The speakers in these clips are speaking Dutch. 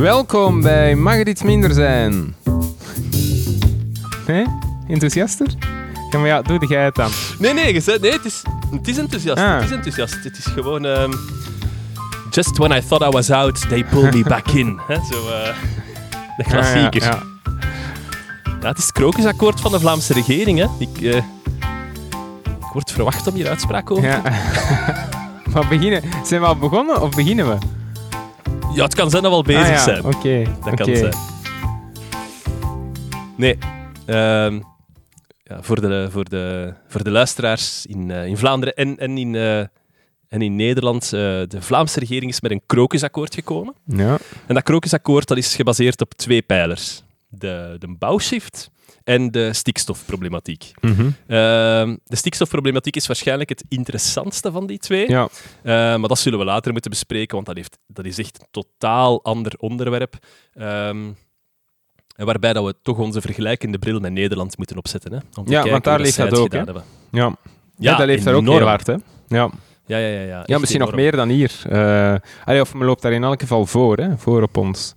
Welkom bij Mag het iets minder zijn? Nee? Enthousiaster? Ja, maar ja, doe jij het dan. Nee, nee, nee het, is, het is enthousiast. Ah. Het is enthousiast. Het is gewoon... ehm, just when I thought I was out, they pulled me back in. Hè, Zo, eh, de klassieker. Ah, Ja, ja, ja. het is het krokusakkoord van de Vlaamse regering. Hè. Ik, eh, ik word verwacht om hier uitspraak over Ja. maar beginnen... Zijn we al begonnen of beginnen we? Ja, het kan zijn dat we al bezig Ah, ja. zijn. Oké. Dat oké. kan zijn. Nee. ehm, ja, voor, de, voor, de, voor de luisteraars in, eh, in Vlaanderen en, en, in, eh, en in Nederland. eh, de Vlaamse regering is met een krokusakkoord gekomen. Ja. En dat krokusakkoord dat is gebaseerd op twee pijlers. De, de bouwshift en de stikstofproblematiek. Mhm. Ehm, de stikstofproblematiek is waarschijnlijk het interessantste van die twee. Ja. Eh, maar dat zullen we later moeten bespreken, want dat, heeft, dat is echt een totaal ander onderwerp. Ehm, en waarbij dat we toch onze vergelijkende bril met Nederland moeten opzetten. Hè, om te Ja, want daar leeft dat ook, hè? Ja. Ja, dat leeft daar ook heel hard, hè? Ja, Ja, ja, ja. ja, ja misschien nog meer dan hier. Allee, of men loopt daar in elk geval voor, hè? Voor op ons.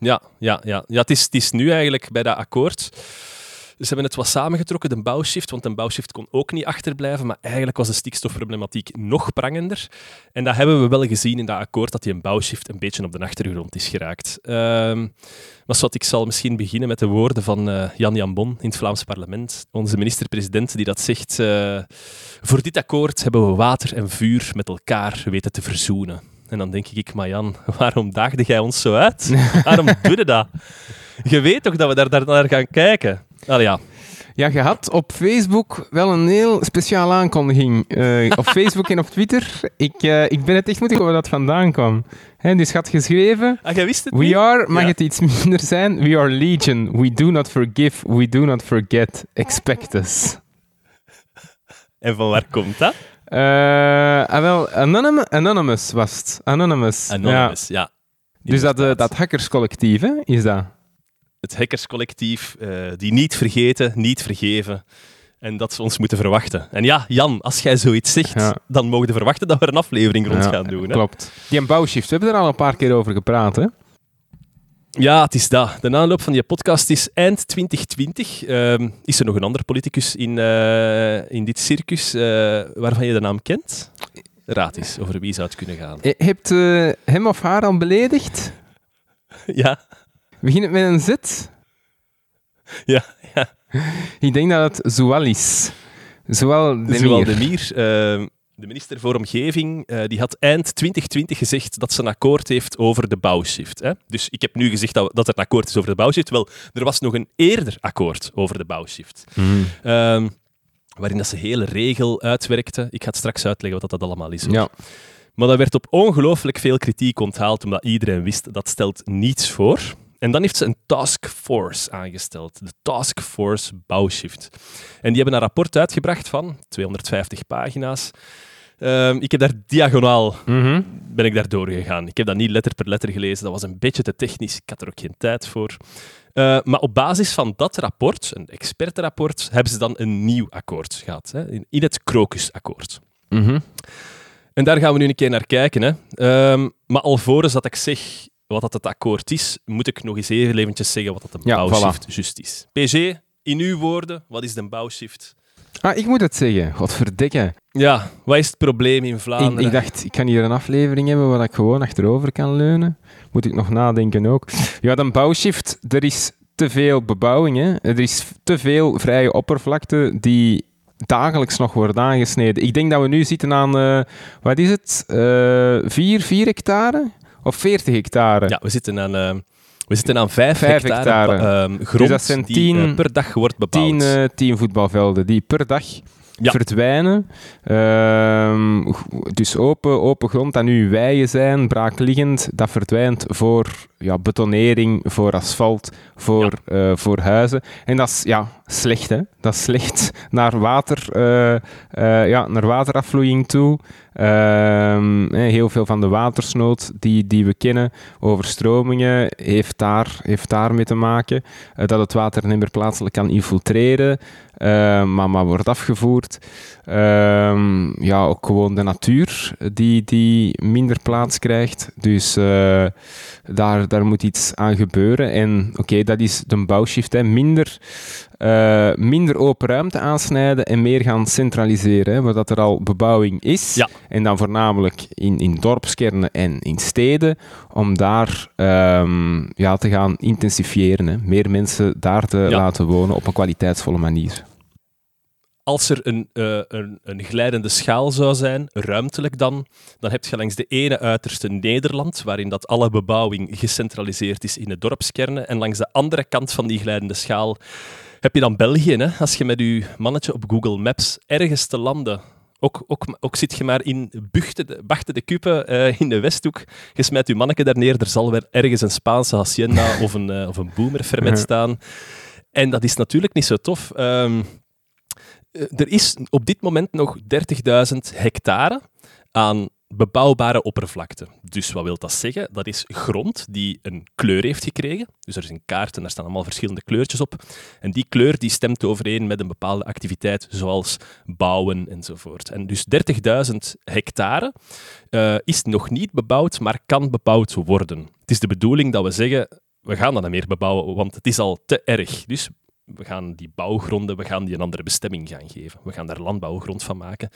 Ja, ja, ja. ja het, is, het is nu eigenlijk bij dat akkoord. Ze hebben het wat samengetrokken, de bouwshift, want een bouwshift kon ook niet achterblijven, maar eigenlijk was de stikstofproblematiek nog prangender. En dat hebben we wel gezien in dat akkoord, dat die een bouwshift een beetje op de achtergrond is geraakt. Ehm maar wat ik zal misschien beginnen met de woorden van eh, Jan Jan Bon in het Vlaams parlement, onze minister-president, die dat zegt, eh, voor dit akkoord hebben we water en vuur met elkaar weten te verzoenen. En dan denk ik, maar Jan, waarom daagde jij ons zo uit? Waarom doe je dat? Je weet toch dat we daar, daar naar gaan kijken? Allee, ja. Ja, je had op Facebook wel een heel speciale aankondiging. Eh, op Facebook en op Twitter. Ik, eh, ik ben het echt moeten waar dat vandaan kwam. Hè, dus je had geschreven... Ah, jij wist het niet? We are, mag Ja. het iets minder zijn, we are legion. We do not forgive, we do not forget. Expect us. En van waar komt dat? Eh, ah, wel, Anonym, Anonymous was het. Anonymous. Anonymous, ja. Ja. Dus dat, dat hackerscollectief, hè, is dat? Het hackerscollectief, eh, die niet vergeten, niet vergeven. En dat ze ons moeten verwachten. En ja, Jan, als jij zoiets zegt, Ja. dan mogen we verwachten dat we een aflevering rond Ja, gaan doen. Hè? Klopt. Die een bouwshift, we hebben er al een paar keer over gepraat, hè? Ja, het is dat. De aanloop van die podcast is eind 2020. Ehm, is er nog een ander politicus in, eh, in dit circus eh, waarvan je de naam kent? Raad eens over wie zou het kunnen gaan. Je hebt hem of haar al beledigd? Ja, Begin het met een Z? ja, ja. Ik denk dat het Zoal is. Zoal de Zowel Mier. de Mier, ehm, de minister voor Omgeving, eh, die had eind 2020 gezegd dat ze een akkoord heeft over de bouwshift. Hè? Dus ik heb nu gezegd dat, dat er een akkoord is over de bouwshift. Wel, er was nog een eerder akkoord over de bouwshift. Ehm, waarin dat ze hele regel uitwerkte. Ik ga het straks uitleggen wat dat allemaal is. hoor. Ja. Maar dat werd op ongelooflijk veel kritiek onthaald, omdat iedereen wist dat stelt niets voor. En dan heeft ze een taskforce aangesteld, de Taskforce Bouwshift. En die hebben een rapport uitgebracht van 250 pagina's. Ehm, ik heb daar diagonaal Mhm. ben ik daar doorgegaan. Ik heb dat niet letter per letter gelezen, dat was een beetje te technisch, ik had er ook geen tijd voor. Eh, maar op basis van dat rapport, een expertenrapport, hebben ze dan een nieuw akkoord gehad, hè, in, in het Krokusakkoord. Mhm. En daar gaan we nu een keer naar kijken. Hè. Ehm, maar alvorens dat ik zeg wat dat het akkoord is, moet ik nog eens even eventjes zeggen wat dat een Ja, bouwshift juist is. PG, in uw woorden, wat is een bouwshift? Ah, ik moet het zeggen. Godverdikke. Ja, wat is het probleem in Vlaanderen? ik dacht, ik kan hier een aflevering hebben waar ik gewoon achterover kan leunen. Moet ik nog nadenken ook. Ja, een bouwshift, er is te veel bebouwing. Hè. Er is te veel vrije oppervlakte die dagelijks nog wordt aangesneden. Ik denk dat we nu zitten aan, eh, wat is het, Eh 4, 4 hectare? Of 40 hectare? Ja, we zitten aan, ehm, we zitten aan vijf, Vijf hectare, hectare. ehm, grond Dus dat zijn die tien- eh, per dag wordt bebouwd. 10, eh 10 voetbalvelden die per dag Ja. verdwijnen. Ehm, dus open, open grond dat nu weien zijn, braakliggend, dat verdwijnt voor ja, betonering, voor asfalt, voor, eh, voor huizen. En dat is ja, slecht. Dat is slecht naar, water, uh, uh, ja, naar waterafvloeiing toe. Ehm, heel veel van de watersnood die, die we kennen, overstromingen, heeft daar, heeft daarmee te maken. Uh, dat het water niet meer plaatselijk kan infiltreren, maar, maar wordt afgevoerd. Ehm, ja, ook gewoon de natuur die, die minder plaats krijgt. Dus daar, daar moet iets aan gebeuren. En oké, dat is de bouwshift. Hè. Minder, uh, minder open ruimte aansnijden en meer gaan centraliseren. Hè, waar dat er al bebouwing is. Ja. En dan voornamelijk in, in dorpskernen en in steden. Om daar um, ja, te gaan intensifiëren. Hè. Meer mensen daar te ja. laten wonen op een kwaliteitsvolle manier als er een, uh, een, een, glijdende schaal zou zijn, ruimtelijk dan, dan heb je langs de ene uiterste Nederland, waarin dat alle bebouwing gecentraliseerd is in de dorpskernen, en langs de andere kant van die glijdende schaal heb je dan België. Hè? Als je met je mannetje op Google Maps ergens te landen ook, ook, ook zit je maar in Buchten, de, Bachten de Kuppen uh, in de Westhoek. Je smijt je manneke daar neer, er zal weer ergens een Spaanse hacienda of een, uh, of een staan. En dat is natuurlijk niet zo tof. Um, eh, er is op dit moment nog 30.000 hectare aan bebouwbare oppervlakte. Dus wat wil dat zeggen? Dat is grond die een kleur heeft gekregen. Dus er is een kaart en daar staan allemaal verschillende kleurtjes op. En die kleur die stemt overeen met een bepaalde activiteit, zoals bouwen enzovoort. En dus 30.000 hectare uh, is nog niet bebouwd, maar kan bebouwd worden. Het is de bedoeling dat we zeggen, we gaan dat niet meer bebouwen, want het is al te erg. Dus we gaan die bouwgronden, we gaan die een andere bestemming gaan geven. We gaan daar landbouwgrond van maken.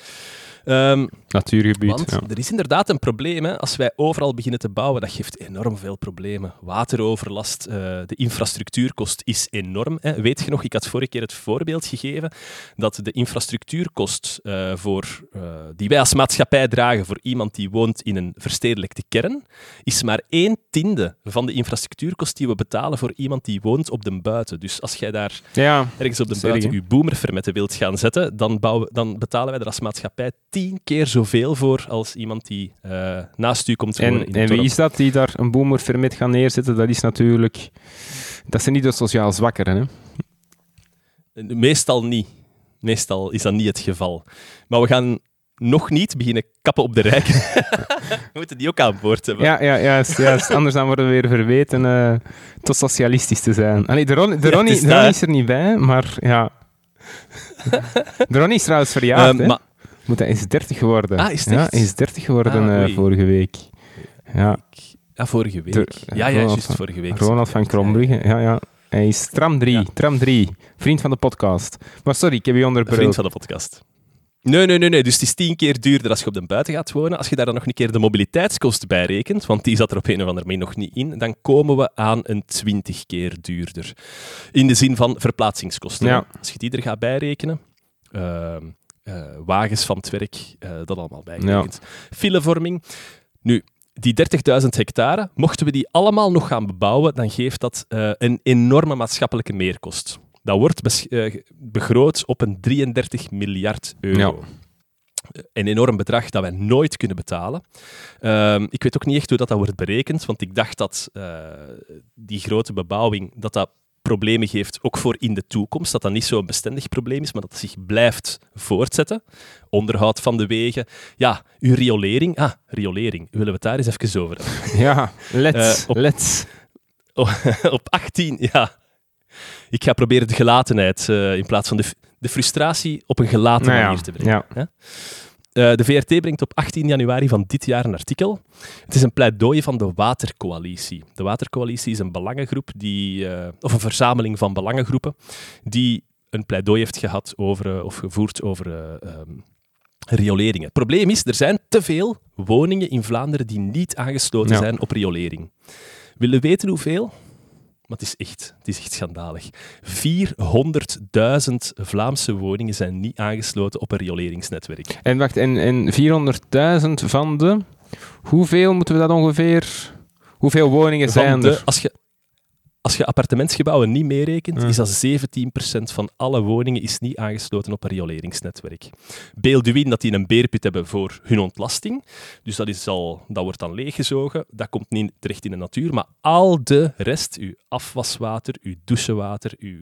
Um, Natuurgebied. Want ja. er is inderdaad een probleem. Hè. Als wij overal beginnen te bouwen, dat geeft enorm veel problemen. Wateroverlast, uh, de infrastructuurkost is enorm. Hè. Weet je nog, ik had vorige keer het voorbeeld gegeven dat de infrastructuurkost uh, voor, uh, die wij als maatschappij dragen voor iemand die woont in een verstedelijkte kern, is maar een tiende van de infrastructuurkost die we betalen voor iemand die woont op de buiten. Dus als jij daar ja, ergens op de buiten je boomerfermetten wilt gaan zetten, dan, bouwen, dan betalen wij er als maatschappij tien keer zoveel voor als iemand die uh, naast u komt wonen. En, in en wie is dat die daar een boomerfermet gaan neerzetten? Dat is natuurlijk... Dat zijn niet de sociaal zwakkeren, hè? Meestal niet. Meestal is dat niet het geval. Maar we gaan nog niet beginnen kappen op de rijken. we moeten die ook aan boord hebben. Ja, ja juist, juist. anders dan worden we weer verweten uh, te socialistisch te zijn. Allee, de, Ron, de, Ronnie, de Ronnie is er niet bij, maar ja. De Ronnie is trouwens verjaard, uh, Moet hij is 30 geworden. Ah, is Ja, hij is 30 geworden ah, uh, vorige week. Ja. ja, vorige week. De, ja, ja, juist vorige week. Ronald van Krombrugge, ja, ja. Hij is tram 3, ja. tram 3. Vriend van de podcast. Maar sorry, ik heb je onderbroken. Vriend van de podcast. Nee, nee, nee, nee. Dus het is tien keer duurder als je op de buiten gaat wonen. Als je daar dan nog een keer de mobiliteitskost bij rekent, want die zat er op een of andere manier nog niet in, dan komen we aan een twintig keer duurder. In de zin van verplaatsingskosten. Ja. Als je die er gaat bijrekenen, uh, uh, wagens van het werk, uh, dat allemaal bijgerekend. Ja. Filevorming. Nu, die 30.000 hectare, mochten we die allemaal nog gaan bebouwen, dan geeft dat uh, een enorme maatschappelijke meerkost. Dat wordt uh, begroot op een 33 miljard euro. Ja. Een enorm bedrag dat wij nooit kunnen betalen. Uh, ik weet ook niet echt hoe dat, dat wordt berekend, want ik dacht dat uh, die grote bebouwing dat dat problemen geeft, ook voor in de toekomst. Dat dat niet zo'n bestendig probleem is, maar dat het zich blijft voortzetten. Onderhoud van de wegen. Ja, uw riolering. Ah, riolering. Willen we het daar eens even over hebben? Ja, let's. Uh, op, let's. op 18, ja. Ik ga proberen de gelatenheid uh, in plaats van de, de frustratie op een gelaten nou ja, manier te brengen. Ja. Uh, de VRT brengt op 18 januari van dit jaar een artikel. Het is een pleidooi van de Watercoalitie. De Watercoalitie is een belangengroep, die, uh, of een verzameling van belangengroepen, die een pleidooi heeft gehad over, of gevoerd over um, rioleringen. Het probleem is, er zijn te veel woningen in Vlaanderen die niet aangesloten ja. zijn op riolering. Willen we weten hoeveel? Maar het is echt, het is echt schandalig. 400.000 Vlaamse woningen zijn niet aangesloten op een rioleringsnetwerk. En wacht, en, en 400.000 van de... Hoeveel moeten we dat ongeveer... Hoeveel woningen van zijn de, er? Als je, als je appartementsgebouwen niet meerekent, is dat 17% van alle woningen is niet aangesloten op een rioleringsnetwerk. Beeld u in dat die een beerput hebben voor hun ontlasting. Dus dat, is al, dat wordt dan leeggezogen. Dat komt niet terecht in de natuur. Maar al de rest, uw afwaswater, uw douchewater, uw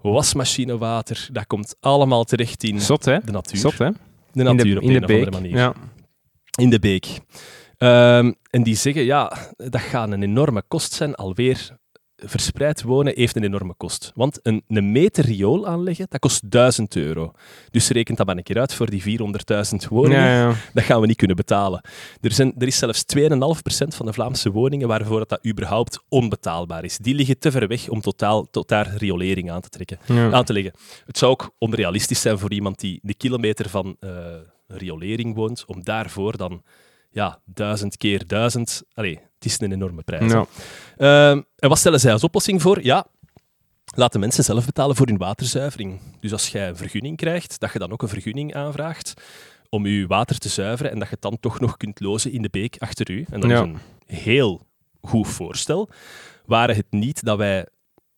wasmachinewater, dat komt allemaal terecht in Zot, de natuur. Zot, hè? De natuur in de, op in een de of andere manier. Ja. In de beek. Ehm, en die zeggen, ja, dat gaat een enorme kost zijn. Alweer verspreid wonen heeft een enorme kost. Want een, een meter riool aanleggen, dat kost 1000 euro. Dus rekent dat maar een keer uit voor die 400.000 woningen. Ja, ja. Dat gaan we niet kunnen betalen. Er, zijn, er is zelfs 2,5% van de Vlaamse woningen waarvoor dat, dat überhaupt onbetaalbaar is. Die liggen te ver weg om totaal, tot daar riolering aan te, trekken, Ja. aan te leggen. Het zou ook onrealistisch zijn voor iemand die de kilometer van eh, riolering woont, om daarvoor dan ja, duizend keer duizend... Allee, het is een enorme prijs. Ja. Ehm, en wat stellen zij als oplossing voor? Ja, laten mensen zelf betalen voor hun waterzuivering. Dus als jij een vergunning krijgt, dat je dan ook een vergunning aanvraagt om je water te zuiveren en dat je het dan toch nog kunt lozen in de beek achter u. En dat Ja. is een heel goed voorstel. Waren het niet dat wij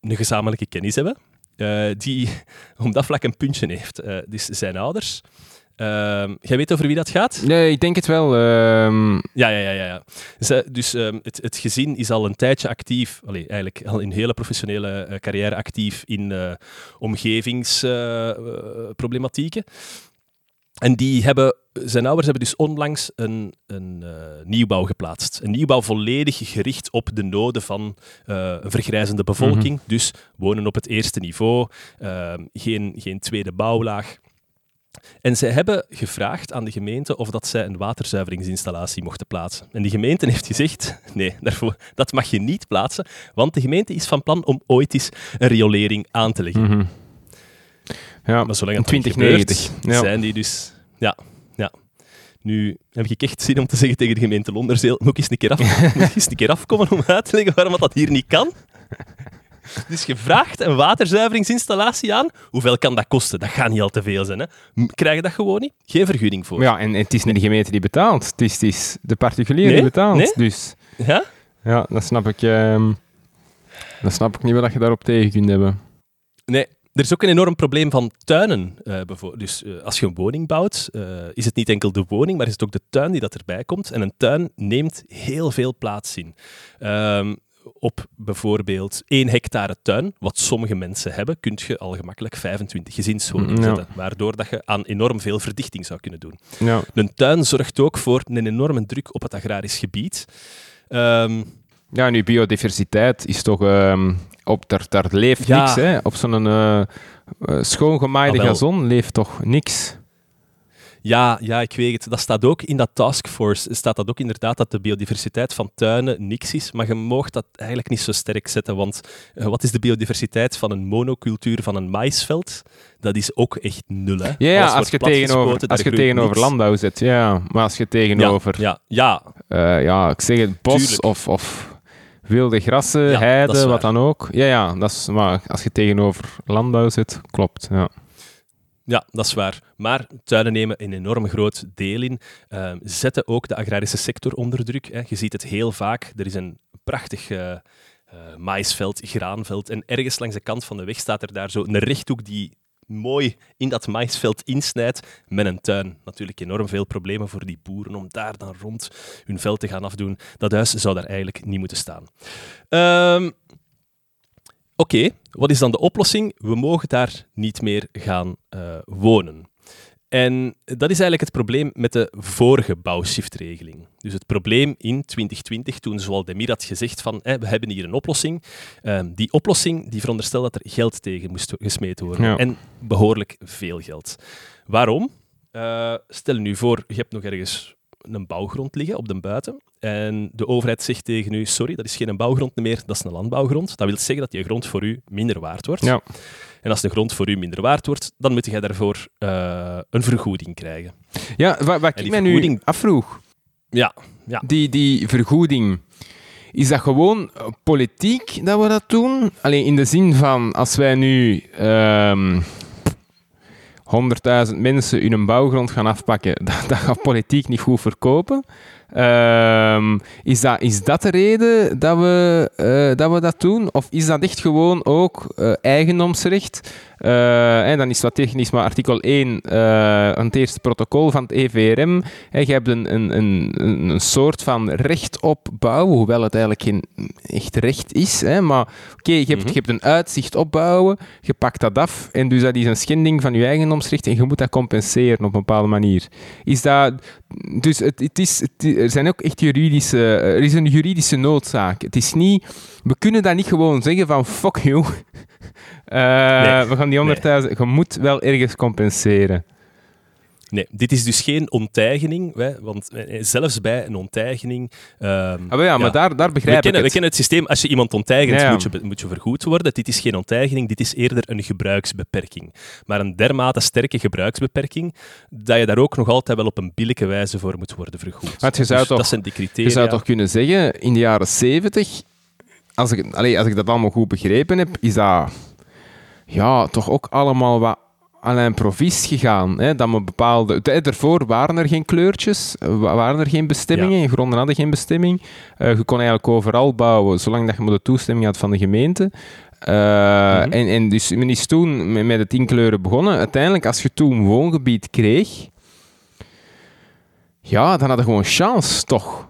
een gezamenlijke kennis hebben, eh, die om dat vlak een puntje heeft. Eh, dus zijn ouders. Ehm, jij weet over wie dat gaat? Nee, ik denk het wel. ehm, Ja, ja, ja. ja, dus ehm, het, het gezin is al een tijdje actief, allee, eigenlijk al in hele professionele eh, carrière actief in eh, omgevingsproblematieken. en die hebben, zijn ouders hebben dus onlangs een, een eh, nieuwbouw geplaatst. Een nieuwbouw volledig gericht op de noden van een vergrijzende bevolking. Dus wonen op het eerste niveau, geen, geen tweede bouwlaag. En zij hebben gevraagd aan de gemeente of dat zij een waterzuiveringsinstallatie mochten plaatsen. En die gemeente heeft gezegd, nee, daarvoor, dat mag je niet plaatsen, want de gemeente is van plan om ooit eens een riolering aan te leggen. mhm. Ja, Maar zolang in het niet 2090. gebeurt, Ja. zijn die dus... Ja, ja. Nu heb ik echt zin om te zeggen tegen de gemeente Londerzeel, moet ik eens een keer, af, moet ik eens een keer afkomen om uit te leggen waarom dat hier niet kan? Dus je vraagt een waterzuiveringsinstallatie aan. Hoeveel kan dat kosten? Dat gaat niet al te veel zijn. Hè? Krijg je dat gewoon niet? Geen vergunning voor. Ja, en het is niet de gemeente die betaalt. Het is, het is de particulier Nee? die betaalt. Nee? Dus Ja? ja, dat snap ik. ehm dat snap ik niet wat je daarop tegen kunt hebben. Nee, er is ook een enorm probleem van tuinen. eh, dus eh, als je een woning bouwt, eh, is het niet enkel de woning, maar is het ook de tuin die dat erbij komt. En een tuin neemt heel veel plaats in. Ehm, op bijvoorbeeld 1 hectare tuin, wat sommige mensen hebben, kun je al gemakkelijk 25 gezinswoningen Ja. zetten. Waardoor dat je aan enorm veel verdichting zou kunnen doen. Ja. Een tuin zorgt ook voor een enorme druk op het agrarisch gebied. Ehm, Ja, nu biodiversiteit is toch... ehm, op, daar, daar leeft Ja. niks, hè. Op zo'n eh, schoongemaaide Ah, gazon leeft toch niks. Ja, ja, ik weet het. Dat staat ook in dat taskforce. Staat dat ook inderdaad dat de biodiversiteit van tuinen niks is. Maar je mag dat eigenlijk niet zo sterk zetten. Want eh, wat is de biodiversiteit van een monocultuur van een maisveld? Dat is ook echt nul. Hè? Ja, als je tegenover, als je tegenover niks. landbouw zet, ja. Maar als je tegenover, Ja, ja, ja, eh, ja, ik zeg het, bos Tuurlijk. of, of wilde grassen, Ja, dat heide, is wat dan ook. Ja, ja, dat is, maar als je tegenover landbouw zit, klopt. Ja. Ja, dat is waar. Maar tuinen nemen een enorm groot deel in. Ehm, zetten ook de agrarische sector onder druk. Hè. Je ziet het heel vaak. Er is een prachtig eh, maïsveld, graanveld. En ergens langs de kant van de weg staat er daar zo een rechthoek die mooi in dat maïsveld insnijdt met een tuin. Natuurlijk enorm veel problemen voor die boeren om daar dan rond hun veld te gaan afdoen. Dat huis zou daar eigenlijk niet moeten staan. Ehm, Oké, wat is dan de oplossing? We mogen daar niet meer gaan eh, wonen. En dat is eigenlijk het probleem met de vorige bouwshiftregeling. Dus het probleem in 2020, toen Zoal Demir had gezegd van we hebben hier een oplossing. Ehm, die oplossing die veronderstelt dat er geld tegen moest gesmeten worden. Ja. En behoorlijk veel geld. Waarom? Eh, stel nu voor, je hebt nog ergens een bouwgrond liggen op de buiten. En de overheid zegt tegen u, sorry, dat is geen bouwgrond meer, dat is een landbouwgrond. Dat wil zeggen dat die grond voor u minder waard wordt. Ja. En als de grond voor u minder waard wordt, dan moet je daarvoor eh, een vergoeding krijgen. Ja, wat, wat ik nu vergoeding- afvroeg, Ja, ja. die, die vergoeding, is dat gewoon politiek dat we dat doen? Alleen in de zin van, als wij nu ehm 100.000 mensen hun bouwgrond gaan afpakken, dat, dat gaat politiek niet goed verkopen. Ehm, is, dat, is dat de reden dat we, eh, dat we dat doen? Of is dat echt gewoon ook uh, eigendomsrecht? Uh, dan is wat technisch, maar artikel 1 uh, het eerste protocol van het EVRM. Hè, je hebt een, een, een, een soort van recht op bouwen, hoewel het eigenlijk geen echt recht is. Hè, maar oké, okay, je, hebt, mm -hmm. je hebt een uitzicht opbouwen, je pakt dat af en dus dat is een schending van je eigendomsrecht en je moet dat compenseren op een bepaalde manier. Is dat... Dus het, het is, het, er zijn ook echt juridische... Er is een juridische noodzaak. Het is niet... We kunnen dat niet gewoon zeggen van fuck you... Uh, nee, we gaan die 100.000... Nee. Je moet wel ergens compenseren. Nee, dit is dus geen onteigening, hè, want zelfs bij een onteigening... Um, ah, ja, maar ja, daar, daar begrijp we ik kennen, het. We kennen het systeem, als je iemand onteigent, ja, moet, je, moet je vergoed worden. Dit is geen onteigening, dit is eerder een gebruiksbeperking. Maar een dermate sterke gebruiksbeperking, dat je daar ook nog altijd wel op een billijke wijze voor moet worden vergoed. Maar je zou, dus toch, dat zijn die criteria. je zou toch kunnen zeggen, in de jaren 70, als ik, allez, als ik dat allemaal goed begrepen heb, is dat ja, toch ook allemaal wat aan een provies gegaan. Hè, dat we bepaalde... Daarvoor waren er geen kleurtjes, waren er geen bestemmingen, ja. gronden hadden geen bestemming. Uh, je kon eigenlijk overal bouwen, zolang dat je maar de toestemming had van de gemeente. Uh, mm-hmm. en, en dus men is toen met, met het inkleuren begonnen. Uiteindelijk, als je toen woongebied kreeg, ja, dan had je gewoon chance, toch?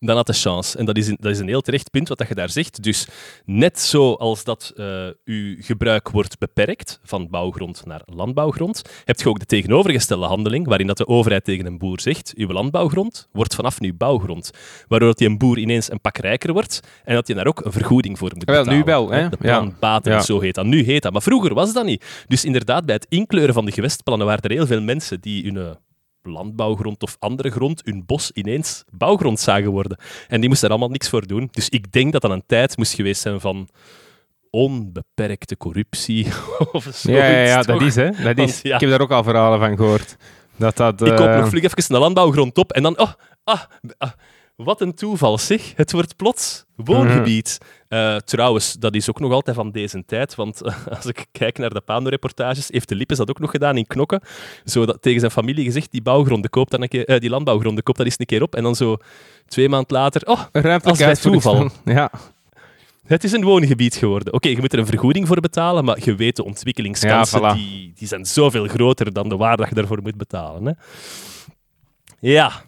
Dan had de chance. En dat is een, dat is een heel terecht punt wat dat je daar zegt. Dus net zoals dat uh, uw gebruik wordt beperkt van bouwgrond naar landbouwgrond, heb je ook de tegenovergestelde handeling, waarin dat de overheid tegen een boer zegt, uw landbouwgrond wordt vanaf nu bouwgrond. Waardoor dat die een boer ineens een pak rijker wordt en dat je daar ook een vergoeding voor moet betalen. Wel, nu wel. Hè? De plan ja. zo heet dat. Nu heet dat. Maar vroeger was dat niet. Dus inderdaad, bij het inkleuren van de gewestplannen waren er heel veel mensen die hun landbouwgrond of andere grond, hun bos ineens bouwgrond zagen worden. En die moesten er allemaal niks voor doen. Dus ik denk dat dat een tijd moest geweest zijn van onbeperkte corruptie of zo. Ja, ja, ja dat is, hè. Dat is. Want, ja. Ik heb daar ook al verhalen van gehoord. Dat dat, uh... Ik koop nog vlug even een landbouwgrond op en dan... Oh, ah, ah, wat een toeval, zeg. Het wordt plots woongebied. -hmm. uh, trouwens, dat is ook nog altijd van deze tijd, want uh, als ik kijk naar de Pano-reportages, heeft de Lippes dat ook nog gedaan in Knokken. Zo dat, tegen zijn familie gezegd, die bouwgronden koopt dan een keer, uh, die landbouwgronden koopt dat eens een keer op. En dan zo twee maanden later, oh, als bij toeval. Ja. Het is een woongebied geworden. Oké, okay, je moet er een vergoeding voor betalen, maar je weet de ontwikkelingskansen, ja, voilà. die, die zijn zoveel groter dan de waarde dat je daarvoor moet betalen. Hè? Ja,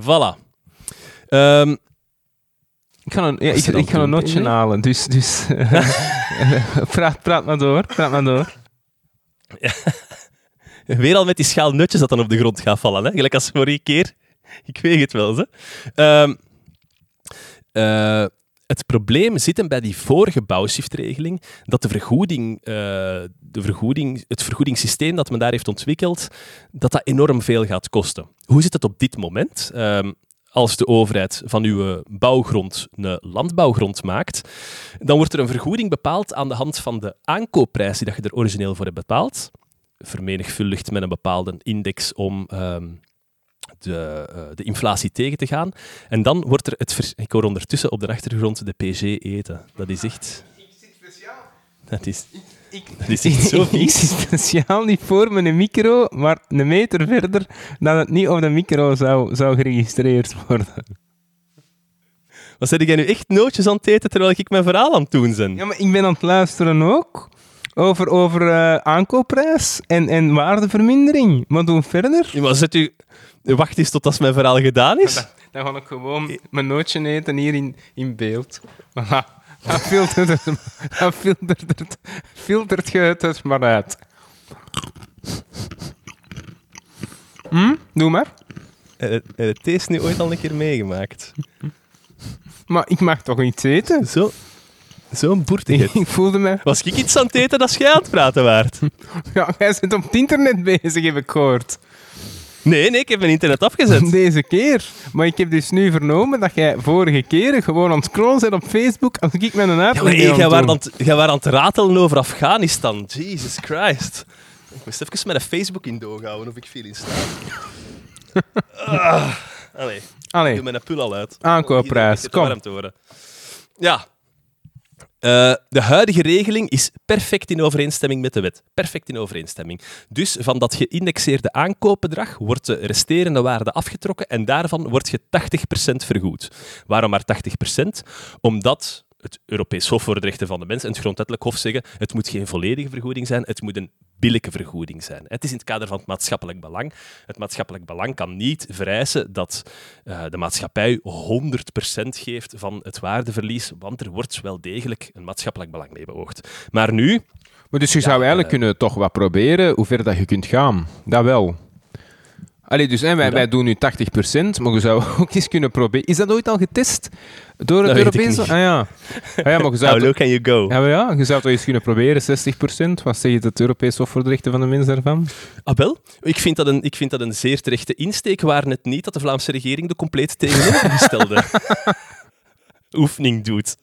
voilà. Um, ik ga een, ja, ik, ik ga een notje halen, dus, dus praat, praat maar door, praat maar door. Ja. Weer al met die schaal nutjes dat dan op de grond gaat vallen, hè? gelijk als vorige keer. Ik weet het wel, hè. Um, uh, het probleem zit hem bij die vorige bouwshiftregeling, dat de vergoeding, uh, de vergoeding, het vergoedingssysteem dat men daar heeft ontwikkeld, dat dat enorm veel gaat kosten. Hoe zit het op dit moment? Um, als de overheid van uw bouwgrond een landbouwgrond maakt, dan wordt er een vergoeding bepaald aan de hand van de aankoopprijs die dat je er origineel voor hebt betaald. Vermenigvuldigd met een bepaalde index om um, de, uh, de, inflatie tegen te gaan. En dan wordt er het... Ik hoor ondertussen op de achtergrond de PG eten. Dat is echt... Ik zit speciaal. Dat is... Ik, is echt zo ik, zit speciaal niet voor mijn micro, maar een meter verder dat het niet op de micro zou, zou geregistreerd worden. Wat zet jij nu echt nootjes aan het eten terwijl ik mijn verhaal aan het doen ben? Ja, maar ik ben aan het luisteren ook over, over uh, aankoopprijs en, en waardevermindering. Maar doen verder. Ja, maar zet u... Wacht eens tot als mijn verhaal gedaan is. Dan, dan ga ik gewoon mijn nootje eten hier in, in beeld. Voilà. Dan filtert het, dan filtert het, filtert je het dus maar uit. Hm? Doe maar. Heb je het deze nu ooit al een keer meegemaakt? Maar ik mag toch iets eten? Zo, zo'n boertigheid. ik voelde me... Was ik iets aan het eten als jij aan het praten waard? Ja, jij zit op het internet bezig, heb ik gehoord. Nee, nee, ik heb mijn internet afgezet. Deze keer. Maar ik heb dus nu vernomen dat jij vorige keer gewoon aan het scrollen bent op Facebook als ik met een uitleg ja, maar hey, jij waren aan, aan het ratelen over Afghanistan. Jesus Christ. Ik moest even met een Facebook in doog houden of ik viel in staat. ah, allee. Allee. Ik doe mijn pul al uit. Aankoopprijs, kom. Te horen. Ja. Uh, de huidige regeling is perfect in overeenstemming met de wet. Perfect in overeenstemming. Dus van dat geïndexeerde aankoopbedrag wordt de resterende waarde afgetrokken en daarvan wordt je 80% vergoed. Waarom maar 80%? Omdat het Europees Hof voor de Rechten van de Mens en het Grondwettelijk Hof zeggen het moet geen volledige vergoeding zijn, het moet een billijke vergoeding zijn. Het is in het kader van het maatschappelijk belang. Het maatschappelijk belang kan niet vereisen dat uh, de maatschappij 100% geeft van het waardeverlies, want er wordt wel degelijk een maatschappelijk belang mee beoogd. Maar nu... Maar dus je zou eigenlijk uh, kunnen toch wat proberen hoe ver dat je kunt gaan. Dat wel. Allee, dus hè, wij, wij doen nu 80%, maar je zou ook eens kunnen proberen. Is dat ooit al getest door het Europese? Ah ja. Ah, ja, maar je zou How low can you go? Ja, ja, je zou het eens kunnen proberen, 60%. Wat zeg je het Europees Hof voor de Rechten van de Mens daarvan? Ah, wel. Ik vind, dat een, ik vind dat een zeer terechte insteek, waar het niet dat de Vlaamse regering de compleet tegenovergestelde oefening doet.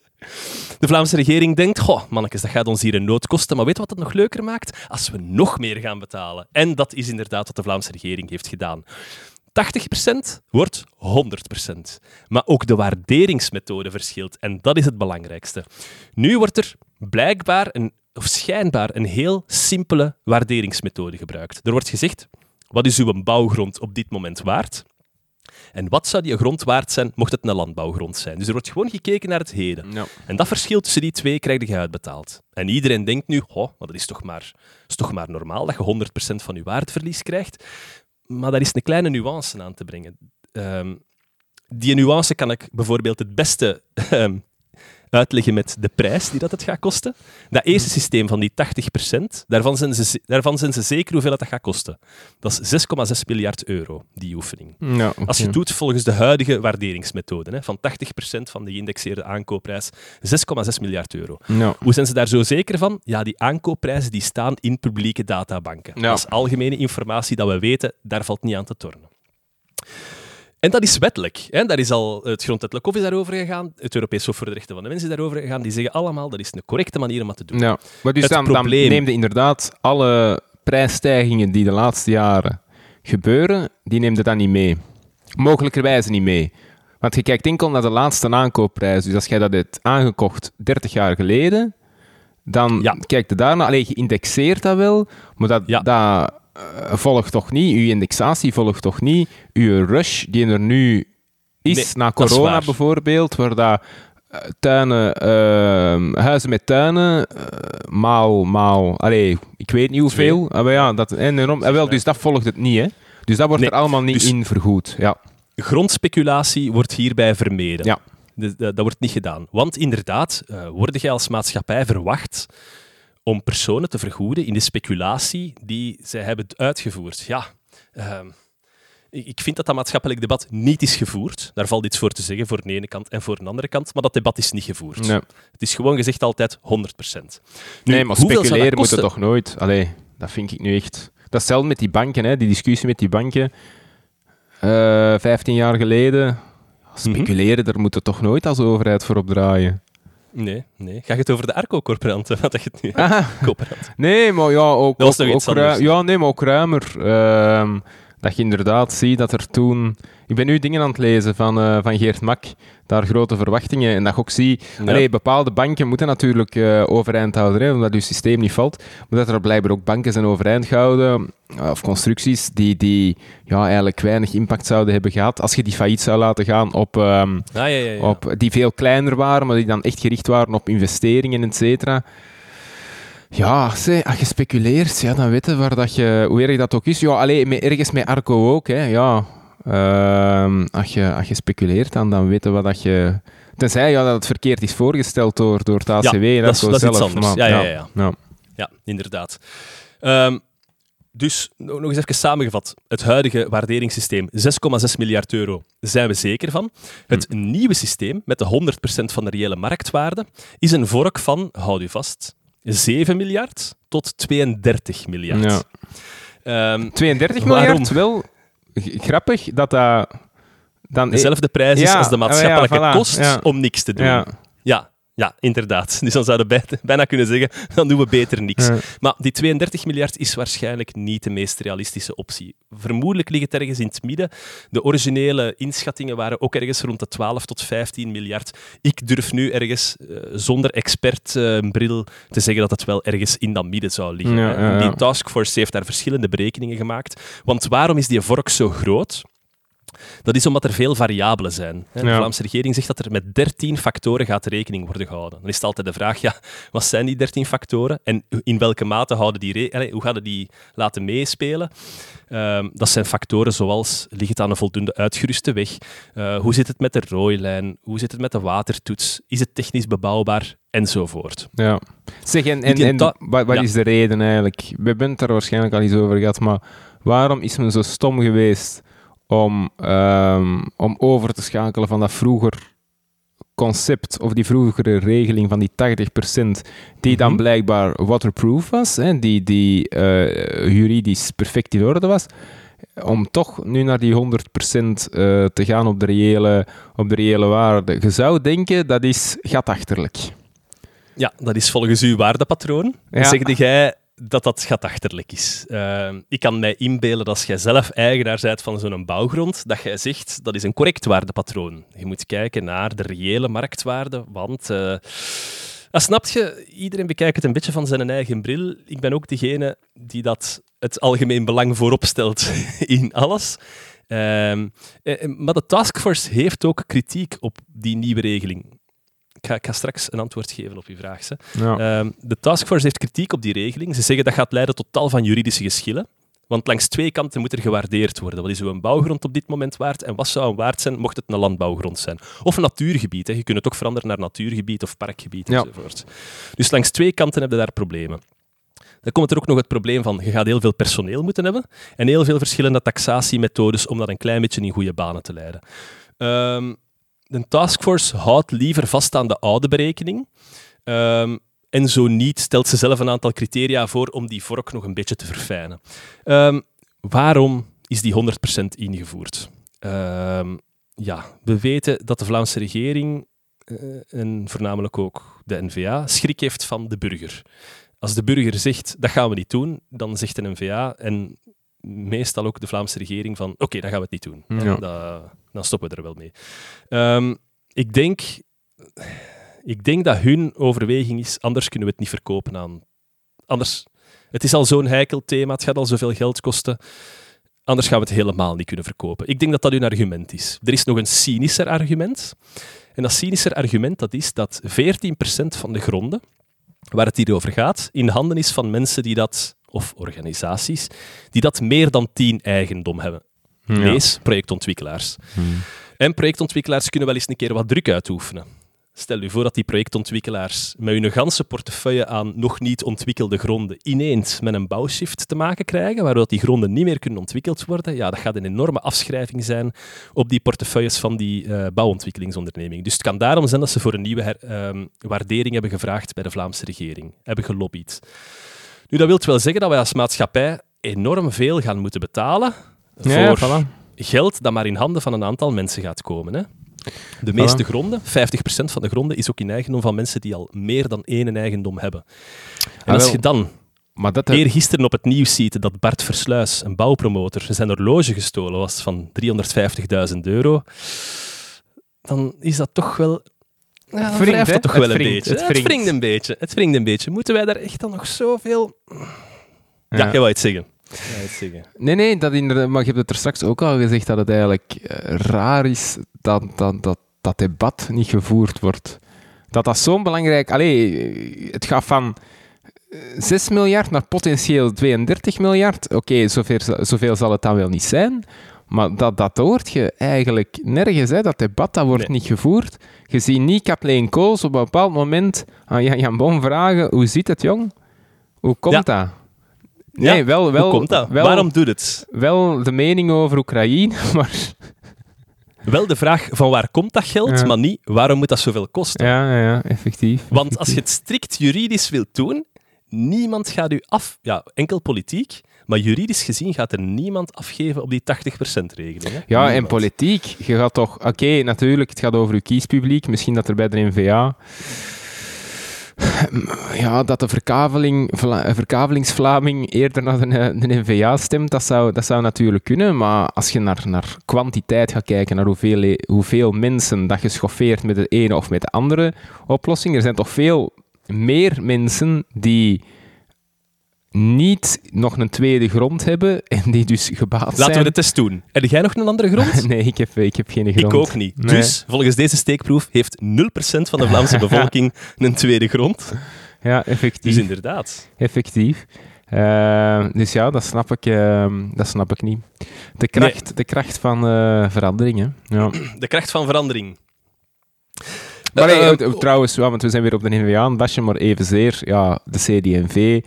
De Vlaamse regering denkt, goh, mannetjes, dat gaat ons hier een nood kosten, maar weet wat het nog leuker maakt? Als we nog meer gaan betalen. En dat is inderdaad wat de Vlaamse regering heeft gedaan. 80% wordt 100%. Maar ook de waarderingsmethode verschilt en dat is het belangrijkste. Nu wordt er blijkbaar een, of schijnbaar een heel simpele waarderingsmethode gebruikt. Er wordt gezegd, wat is uw bouwgrond op dit moment waard? En wat zou die grond waard zijn, mocht het een landbouwgrond zijn? Dus er wordt gewoon gekeken naar het heden. Ja. En dat verschil tussen die twee krijg je uitbetaald. En iedereen denkt nu, oh, maar dat is toch maar, is toch maar normaal dat je 100% van je waardeverlies krijgt. Maar daar is een kleine nuance aan te brengen. Um, die nuance kan ik bijvoorbeeld het beste ehm, uitleggen met de prijs die dat het gaat kosten. Dat eerste mhm. systeem van die 80%, daarvan zijn ze, daarvan zijn ze zeker hoeveel dat gaat kosten. Dat is 6,6 miljard euro, die oefening. Ja, Als je het doet volgens de huidige waarderingsmethode, hè, van 80% van de geïndexeerde aankoopprijs, 6,6 miljard euro. Ja. Hoe zijn ze daar zo zeker van? Ja, die aankoopprijzen die staan in publieke databanken. Dat is algemene informatie dat we weten, daar valt niet aan te tornen. En dat is wettelijk. Hè? Daar is al het grondwettelijk hof is daarover gegaan, het Europees Hof voor de Rechten van de Mens is daarover gegaan. Die zeggen allemaal dat is een correcte manier om het te doen. Ja, maar dus dan, probleem... dan neemde inderdaad alle prijsstijgingen die de laatste jaren gebeuren, die neemde dan niet mee. Mogelijkerwijze niet mee. Want je kijkt enkel naar de laatste aankoopprijs. Dus als jij dat hebt aangekocht 30 jaar geleden, dan ja. kijk je daarna. Alleen geïndexeerd dat wel, maar dat, ja. dat volgt toch niet, uw indexatie volgt toch niet uw rush die er nu is, na corona bijvoorbeeld, waar dat uh, tuinen, uh, huizen met tuinen, uh, maal, maal, allee, ik weet niet hoeveel, ah, maar ja, dat, enorm, ah, wel, dus dat volgt het niet, hè. Dus dat wordt er allemaal niet dus in vergoed, ja. Grondspeculatie wordt hierbij vermeden. Ja. Dat, dat, wordt niet gedaan. Want inderdaad, uh, word jij als maatschappij verwacht om personen te vergoeden in de speculatie die zij hebben uitgevoerd. Ja, uh, ik vind dat dat maatschappelijk debat niet is gevoerd. Daar valt iets voor te zeggen, voor de ene kant en voor de andere kant. Maar dat debat is niet gevoerd. Nee. Het is gewoon gezegd altijd 100%. Nu, nee, maar speculeren moet het toch nooit? Allee, dat vind ik nu echt... Dat is hetzelfde met die banken, hè, die discussie met die banken. Uh, eh, 15 jaar geleden... Speculeren, daar moet het toch nooit als overheid voor opdraaien. Nee, nee. Ga je het over de Arco-corporanten? Wat je het nu Nee, maar ja, ook, dat was ook, iets ja, nee, maar ook ruimer. Uh, dat je inderdaad ziet dat er toen... Ik ben nu dingen aan het lezen van, uh, van Geert Mak, daar grote verwachtingen. En dat je ook zie, ja. bepaalde banken moeten natuurlijk uh, overeind houden, hè, omdat je systeem niet valt. Maar dat er blijkbaar ook banken zijn overeind gehouden, uh, of constructies, die, die ja, eigenlijk weinig impact zouden hebben gehad als je die failliet zou laten gaan op, um, ah, ja, ja, op die veel kleiner waren, maar die dan echt gericht waren op investeringen, et cetera. Ja, als je speculeert, ja, dan weten waar dat je, hoe erg dat ook is. Ja, alleen ergens met Arco ook. Hè, ja. Uh, als, je, als je speculeert, dan, dan weten we dat je. Tenzij ja, dat het verkeerd is voorgesteld door, door het ACW ja, en dat, is, dat zelf. Iets. Maar, ja, ja, ja, ja, ja. inderdaad. Um, dus nog eens even samengevat. Het huidige waarderingssysteem, 6,6 miljard euro, zijn we zeker van. Het hm. nieuwe systeem, met de 100% van de reële marktwaarde, is een vork van, houd u vast, 7 miljard tot 32 miljard. Ja. Um, 32 miljard, wel grappig dat dat... Dan Dezelfde prijs is als de maatschappelijke kost om niks te doen. Ja. Ja. Inderdaad. Dus dan zouden we bijna kunnen zeggen, dan doen we beter niks. Maar die 32 miljard is waarschijnlijk niet de meest realistische optie. Vermoedelijk ligt het ergens in het midden. De originele inschattingen waren ook ergens rond de 12 tot 15 miljard. Ik durf nu ergens, uh, zonder expertbril, uh, te zeggen dat het wel ergens in dat midden zou liggen. Ja, ja, ja. Die taskforce heeft daar verschillende berekeningen gemaakt. Want waarom is die vork zo groot? Dat is omdat er veel variabelen zijn. De Vlaamse regering zegt dat er met 13 factoren gaat rekening worden gehouden. Dan is het altijd de vraag, ja, wat zijn die 13 factoren en in welke mate houden die hoe gaan die laten meespelen? Uh, dat zijn factoren zoals, ligt het aan een voldoende uitgeruste weg? Uh, hoe zit het met de rooilijn? Hoe zit het met de watertoets? Is het technisch bebouwbaar? Enzovoort. Ja. Zeg, en, en, en wat, wat is de reden eigenlijk? We hebben het er waarschijnlijk al eens over gehad, maar waarom is men zo stom geweest om, um, om over te schakelen van dat vroeger concept of die vroegere regeling van die 80% die dan mhm. blijkbaar waterproof was, hè, die, die uh, juridisch perfect in orde was, om toch nu naar die 100% uh, eh, te gaan op de, reële, op de reële waarde. Je zou denken dat is gatachterlijk. Ja, dat is volgens uw waardepatroon. Ja. Zeg jij, dat dat schatachterlijk is. Uh, ik kan mij inbeelden dat als jij zelf eigenaar bent van zo'n bouwgrond, dat jij zegt dat is een correct waardepatroon. Je moet kijken naar de reële marktwaarde, want... Uh, snap je, iedereen bekijkt het een beetje van zijn eigen bril. Ik ben ook degene die dat het algemeen belang voorop stelt in alles. Uh, maar de taskforce heeft ook kritiek op die nieuwe regeling. Ik ga, straks een antwoord geven op uw vraag. Ehm, de taskforce heeft kritiek op die regeling. Ze zeggen dat gaat leiden tot tal van juridische geschillen. Want langs twee kanten moet er gewaardeerd worden. Wat is een bouwgrond op dit moment waard en wat zou een waard zijn mocht het een landbouwgrond zijn? Of een natuurgebied. Hè. Je kunt het ook veranderen naar natuurgebied of parkgebied ja. enzovoort. Dus langs twee kanten hebben we daar problemen. Dan komt er ook nog het probleem van, je gaat heel veel personeel moeten hebben en heel veel verschillende taxatiemethodes om dat een klein beetje in goede banen te leiden. Um, de taskforce houdt liever vast aan de oude berekening. Um, en zo niet stelt ze zelf een aantal criteria voor om die vork nog een beetje te verfijnen. Um, waarom is die 100% ingevoerd? Um, ja, we weten dat de Vlaamse regering uh, en voornamelijk ook de NVA schrik heeft van de burger. Als de burger zegt dat gaan we niet doen, dan zegt de NVA en meestal ook de Vlaamse regering van oké, okay, dan gaan we het niet doen. Ja. Dat, dan stoppen we er wel mee. Um, ik, denk, ik denk dat hun overweging is, anders kunnen we het niet verkopen aan... Anders, het is al zo'n heikel thema, het gaat al zoveel geld kosten. Anders gaan we het helemaal niet kunnen verkopen. Ik denk dat dat hun argument is. Er is nog een cynischer argument. En dat cynischer argument dat is dat 14% van de gronden, waar het hier over gaat, in handen is van mensen die dat of organisaties die dat meer dan tien eigendom hebben. Lees projectontwikkelaars. Hmm. En projectontwikkelaars kunnen wel eens een keer wat druk uitoefenen. Stel u voor dat die projectontwikkelaars met hun ganse portefeuille aan nog niet ontwikkelde gronden ineens met een bouwshift te maken krijgen, waardoor die gronden niet meer kunnen ontwikkeld worden. Ja, dat gaat een enorme afschrijving zijn op die portefeuilles van die uh, bouwontwikkelingsonderneming. Dus het kan daarom zijn dat ze voor een nieuwe her, uh, waardering hebben gevraagd bij de Vlaamse regering, hebben gelobbyd. Nu, dat wil wel zeggen dat wij als maatschappij enorm veel gaan moeten betalen voor geld dat maar in handen van een aantal mensen gaat komen. Hè? De meeste gronden, 50% van de gronden, is ook in eigendom van mensen die al meer dan één eigendom hebben. En als je dan maar dat eergisteren op het nieuws ziet dat Bart Versluis, een bouwpromotor, zijn horloge gestolen was van 350.000 euro, dan is dat toch wel ja, dan toch wel een beetje. Het wringt. een beetje. Het wringt een beetje. Moeten wij daar echt dan nog zoveel... Ja, ja je wou iets zeggen. Zeggen. Nee, nee, dat inderdaad, maar je hebt het er straks ook al gezegd dat het eigenlijk eh, raar is dat, dat, dat dat debat niet gevoerd wordt. Dat dat zo'n belangrijk... Allee, het gaat van 6 eh, miljard naar potentieel 32 miljard. Oké, zoveel, zoveel zal het dan wel niet zijn. Maar dat, dat hoort je eigenlijk nergens. Hè. Dat debat dat wordt niet gevoerd. Je ziet niet Kathleen Kools op een bepaald moment aan Jan Bon vragen: hoe zit het, jong? Hoe komt dat? Nee, ja, wel, wel, hoe komt dat? Wel, Waarom doet het? Wel de mening over Oekraïne, maar... Wel de vraag van waar komt dat geld, maar niet waarom moet dat zoveel kosten. Ja, ja, ja effectief. Want als je het strikt juridisch wilt doen, niemand gaat u af... Ja, enkel politiek maar juridisch gezien gaat er niemand afgeven op die 80%-regeling. Ja, en politiek, je gaat toch... Oké, natuurlijk, het gaat over uw kiespubliek. Misschien dat er bij de NVA Ja, dat de verkaveling, Vla- verkavelingsvlaming eerder naar de, de NVA stemt, dat zou, dat zou natuurlijk kunnen. Maar als je naar, naar kwantiteit gaat kijken, naar hoeveel, hoeveel mensen dat je schoffeert met de ene of met de andere oplossing, er zijn toch veel meer mensen die niet nog een tweede grond hebben en die dus gebaat zijn. Laten we de test doen. Heb jij nog een andere grond? Nee, ik heb, ik heb geen grond. Ik ook niet. Nee. Dus, volgens deze steekproef heeft 0% van de Vlaamse bevolking een tweede grond. Ja, effectief. Dus inderdaad. Effectief. Eh, dus ja, dat snap ik, eh, dat snap ik niet. De kracht, de kracht van eh veranderingen. Ja. De kracht van verandering. Maar Eh, hey, eh, trouwens, ja, want we zijn weer op de NVA aan bashen, maar evenzeer, ja, de CD&V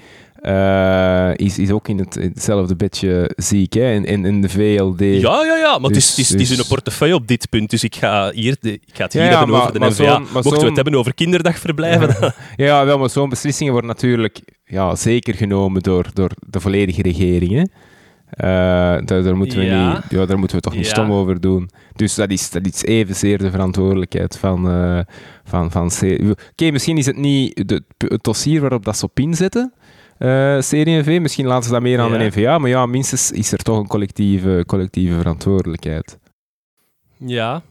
eh, is, is ook in het, hetzelfde bedje ziek, hè, in, in, in de VLD. Ja, ja, ja, maar het, is, Dus- het, is, het is een portefeuille op dit punt, dus ik ga, hier de, ik ga het hier Ja, ja, hebben maar- over de maar NVA. Mochten we het hebben over kinderdagverblijven, Ja, wel, maar zo'n beslissingen worden natuurlijk ja, zeker genomen door, door de volledige regering. Hè. Eh, daar, daar, moeten we Ja. niet, ja, daar moeten we toch niet Ja. stom over doen. Dus dat is, dat is evenzeer de verantwoordelijkheid van... eh van, van C- Oké, misschien is het niet de, het dossier waarop dat ze op inzetten, eh CD&V. Misschien laten ze dat meer aan Ja. de NVA. Maar ja, minstens is er toch een collectieve, collectieve verantwoordelijkheid. ja,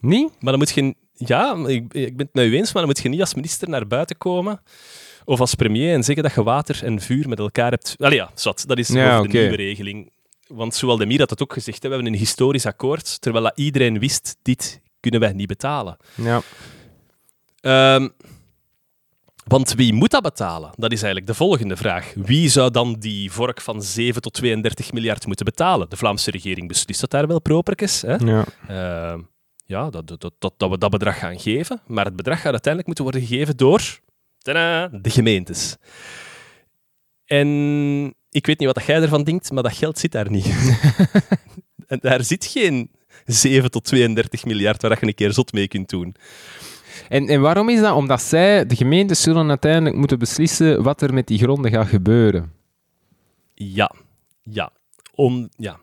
Niet? maar dan moet je... Ja, ik, ik ben het met u eens, maar dan moet je niet als minister naar buiten komen of als premier en zeggen dat je water en vuur met elkaar hebt... Allee ja, zat. Dat is Ja, over de nieuwe regeling. Want zoals Demir had het ook gezegd, hè, we hebben een historisch akkoord, terwijl dat iedereen wist, dit kunnen wij niet betalen. Ja. Ehm, want wie moet dat betalen? Dat is eigenlijk de volgende vraag. Wie zou dan die vork van 7 tot 32 miljard moeten betalen? De Vlaamse regering beslist dat daar wel properkes. Hè? ja. Ehm, ja, dat, dat, dat, dat we dat bedrag gaan geven. Maar het bedrag gaat uiteindelijk moeten worden gegeven door tadaa, de gemeentes. En ik weet niet wat jij ervan denkt, maar dat geld zit daar niet. en daar zit geen 7 tot 32 miljard waar je een keer zot mee kunt doen. En, en waarom is dat? Omdat zij, de gemeentes, zullen uiteindelijk moeten beslissen wat er met die gronden gaat gebeuren. Ja, ja. Om, ja.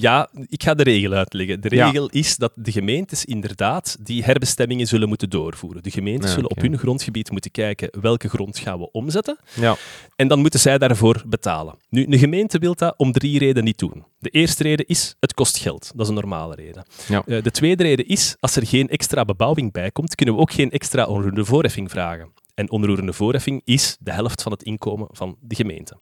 Ja, ik ga de regel uitleggen. De Ja. regel is dat de gemeentes inderdaad die herbestemmingen zullen moeten doorvoeren. De gemeentes Ja, zullen op hun grondgebied moeten kijken welke grond gaan we omzetten. Ja. En dan moeten zij daarvoor betalen. Nu, een gemeente wil dat om drie redenen niet doen. De eerste reden is, het kost geld. Dat is een normale reden. Ja. Eh, de tweede reden is, als er geen extra bebouwing bij komt, kunnen we ook geen extra onroerende voorheffing vragen. En onroerende voorheffing is de helft van het inkomen van de gemeente.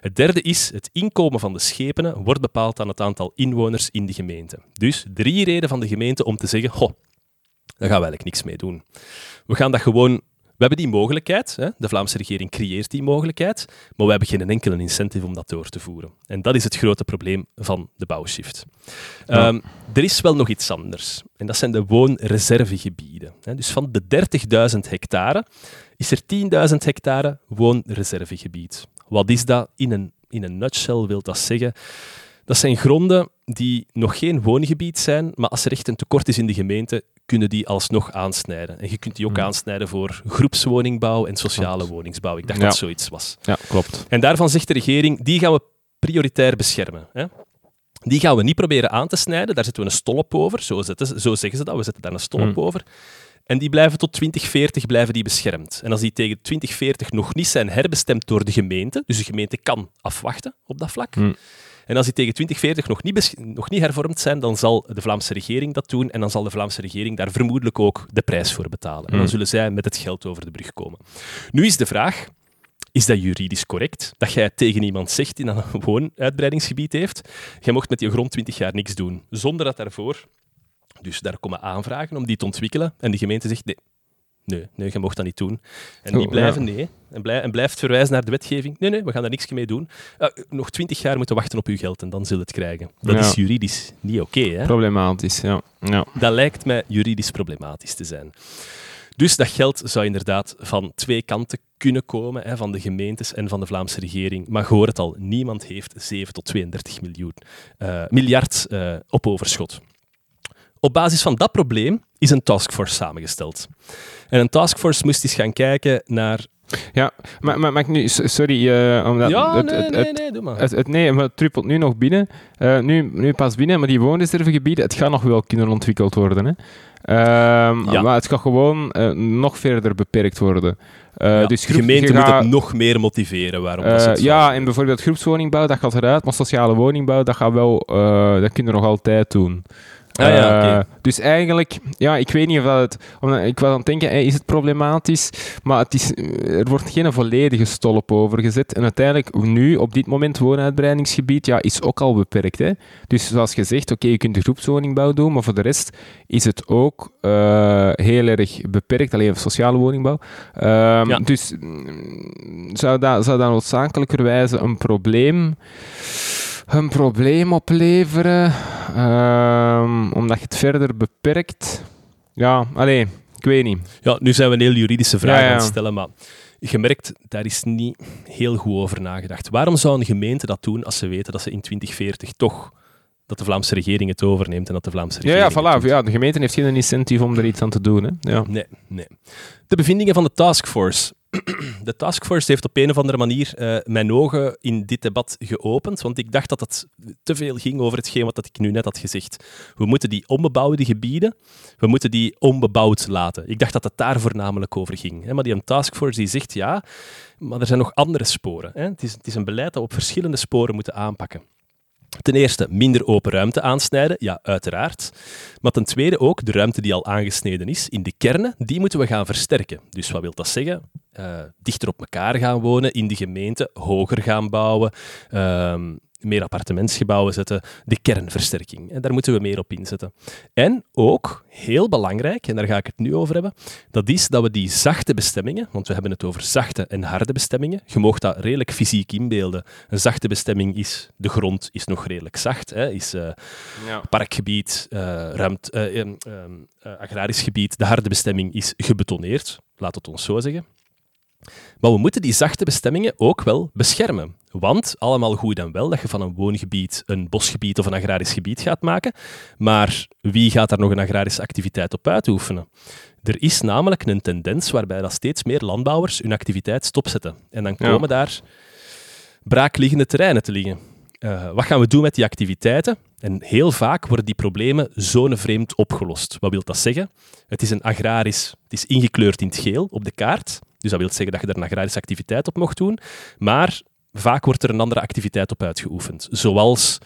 Het derde is, het inkomen van de schepenen wordt bepaald aan het aantal inwoners in de gemeente. Dus drie redenen van de gemeente om te zeggen, goh, daar gaan we eigenlijk niks mee doen. We gaan dat gewoon... We hebben die mogelijkheid, hè? de Vlaamse regering creëert die mogelijkheid, maar we hebben geen enkele incentive om dat door te voeren. En dat is het grote probleem van de bouwshift. Ja. Ehm, er is wel nog iets anders, en dat zijn de woonreservegebieden. hè. Dus van de 30.000 hectare is er 10.000 hectare woonreservegebied. Wat is dat in een, in een nutshell? Wil dat zeggen? Dat zijn gronden die nog geen woongebied zijn, maar als er echt een tekort is in de gemeente, kunnen die alsnog aansnijden. En je kunt die ook Hmm. aansnijden voor groepswoningbouw en sociale Klopt. woningsbouw. Ik dacht Ja. dat zoiets was. ja, klopt. En daarvan zegt de regering, die gaan we prioritair beschermen. Hè? Die gaan we niet proberen aan te snijden, daar zetten we een stolp over. Zo, zetten zo zeggen ze dat, we zetten daar een stolp Hmm. over. En die blijven tot 2040 blijven die beschermd. En als die tegen 2040 nog niet zijn herbestemd door de gemeente, dus de gemeente kan afwachten op dat vlak, Hmm. en als die tegen 2040 nog niet, nog niet hervormd zijn, dan zal de Vlaamse regering dat doen en dan zal de Vlaamse regering daar vermoedelijk ook de prijs voor betalen. En dan Hmm. zullen zij met het geld over de brug komen. Nu is de vraag, is dat juridisch correct? Dat jij tegen iemand zegt die dan een woonuitbreidingsgebied heeft, jij mocht met je grond 20 jaar niks doen, zonder dat daarvoor... Dus daar komen aanvragen om die te ontwikkelen. En de gemeente zegt, nee, nee, nee je mocht dat niet doen. En die Oh, blijven nee. En, blij, en blijft verwijzen naar de wetgeving. Nee, nee, we gaan daar niks mee doen. Eh, nog 20 jaar moeten wachten op uw geld en dan zul je het krijgen. Dat Ja. is juridisch niet oké. hè? Problematisch, ja. ja. Dat lijkt mij juridisch problematisch te zijn. Dus dat geld zou inderdaad van twee kanten kunnen komen, hè, van de gemeentes en van de Vlaamse regering. Maar je hoort het al, niemand heeft 7 tot 32 miljoen, eh, miljard eh, op overschot. Op basis van dat probleem is een taskforce samengesteld. En een taskforce moest eens gaan kijken naar Ja, maar, maar, maar ik nu, sorry, eh, omdat ja, het, nee, het, nee, nee, doe maar. het, het- nee, maar het nu nog binnen. Eh, nu, nu pas binnen, maar die woonreservegebieden, het gaat nog wel kunnen ontwikkeld worden. Hè. Ehm, Ja. Maar het gaat gewoon eh, nog verder beperkt worden. Ja, dus de gemeente moet gaat- het nog meer motiveren waarom dat ja, en bijvoorbeeld groepswoningbouw, dat gaat eruit, maar sociale woningbouw, dat gaat wel, dat kun je nog altijd doen. Ah ja, Eh. Dus eigenlijk, ja, ik weet niet of dat het... Omdat, ik was aan het denken, eh, is het problematisch? Maar het is, eh, er wordt geen volledige stolp over gezet. En uiteindelijk, nu, op dit moment, woonuitbreidingsgebied, ja, is ook al beperkt. Hè? Dus zoals gezegd, oké, je kunt de groepswoningbouw doen, maar voor de rest is het ook heel erg beperkt. Alleen sociale woningbouw. Ehm, Ja. Dus mm, zou dat, zou dat noodzakelijkerwijze een probleem een probleem opleveren, ehm, omdat je het verder beperkt. Ja, alleen, ik weet niet. Ja, nu zijn we een heel juridische vraag Ja, ja. aan het stellen, maar je merkt, daar is niet heel goed over nagedacht. Waarom zou een gemeente dat doen als ze weten dat ze in 2040 toch dat de Vlaamse regering het overneemt en dat de Vlaamse Ja, regering ja, het voilà. Ja, de gemeente heeft geen incentive om er iets aan te doen. Hè. Ja. Nee, nee. De bevindingen van de taskforce. De taskforce heeft op een of andere manier eh, mijn ogen in dit debat geopend, want ik dacht dat het te veel ging over hetgeen wat dat ik nu net had gezegd. We moeten die onbebouwde gebieden, we moeten die onbebouwd laten. Ik dacht dat het daar voornamelijk over ging. Hè? Maar die taskforce die zegt ja, maar er zijn nog andere sporen. Hè? Het, is, het is een beleid dat we op verschillende sporen moeten aanpakken. Ten eerste, minder open ruimte aansnijden. Ja, uiteraard. Maar ten tweede ook, de ruimte die al aangesneden is in de kernen, die moeten we gaan versterken. Dus wat wil dat zeggen? Eh, dichter op elkaar gaan wonen in de gemeente, hoger gaan bouwen, ehm, meer appartementsgebouwen zetten, de kernversterking. En daar moeten we meer op inzetten. En ook, heel belangrijk, en daar ga ik het nu over hebben, dat is dat we die zachte bestemmingen, want we hebben het over zachte en harde bestemmingen, je mag dat redelijk fysiek inbeelden. Een zachte bestemming is, de grond is nog redelijk zacht, hè, is eh, Ja. parkgebied, eh ruimte, eh, ehm, ehm, eh, agrarisch gebied. De harde bestemming is gebetoneerd, laat het ons zo zeggen. Maar we moeten die zachte bestemmingen ook wel beschermen. Want, allemaal goed en wel, dat je van een woongebied een bosgebied of een agrarisch gebied gaat maken. Maar wie gaat daar nog een agrarische activiteit op uitoefenen? Er is namelijk een tendens waarbij dat steeds meer landbouwers hun activiteit stopzetten. En dan Ja. komen daar braakliggende terreinen te liggen. Eh, wat gaan we doen met die activiteiten? En heel vaak worden die problemen zonevreemd opgelost. Wat wil dat zeggen? Het is een agrarisch, het is ingekleurd in het geel op de kaart. Dus dat wil zeggen dat je er een agrarische activiteit op mocht doen. Maar vaak wordt er een andere activiteit op uitgeoefend. Zoals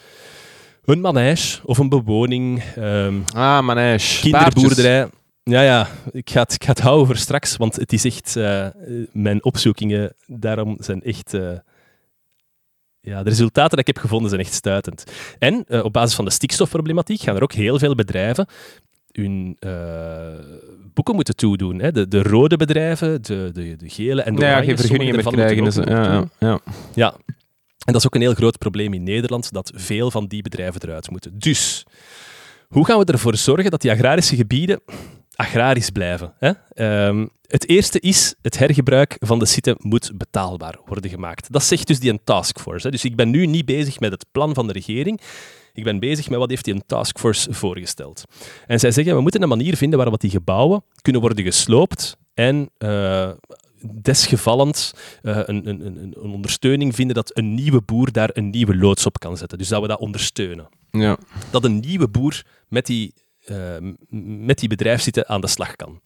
een manege of een bewoning, ehm, Ah, manege. kinderboerderij. Ja, ja, ik ga, het, ik ga het houden voor straks, want het is echt... eh, mijn opzoekingen daarom zijn echt... eh, ja, de resultaten die ik heb gevonden zijn echt stuitend. En eh, op basis van de stikstofproblematiek gaan er ook heel veel bedrijven hun boeken moeten toedoen. Hè. De, de rode bedrijven, de, de, de gele en de Ja, ja, oranje, geen vergunningen meer krijgen. Dus, ja, ja, ja. ja, en dat is ook een heel groot probleem in Nederland, dat veel van die bedrijven eruit moeten. Dus, hoe gaan we ervoor zorgen dat die agrarische gebieden agrarisch blijven? Hè? Ehm, het eerste is, het hergebruik van de site moet betaalbaar worden gemaakt. Dat zegt dus die een taskforce. Hè? Dus ik ben nu niet bezig met het plan van de regering. Ik ben bezig met wat heeft die een taskforce voorgesteld. En zij zeggen, we moeten een manier vinden waarop die gebouwen kunnen worden gesloopt en eh, desgevallend eh, een, een, een, een ondersteuning vinden dat een nieuwe boer daar een nieuwe loods op kan zetten. Dus dat we dat ondersteunen. ja. Dat een nieuwe boer met die, m- met die bedrijfszitten aan de slag kan.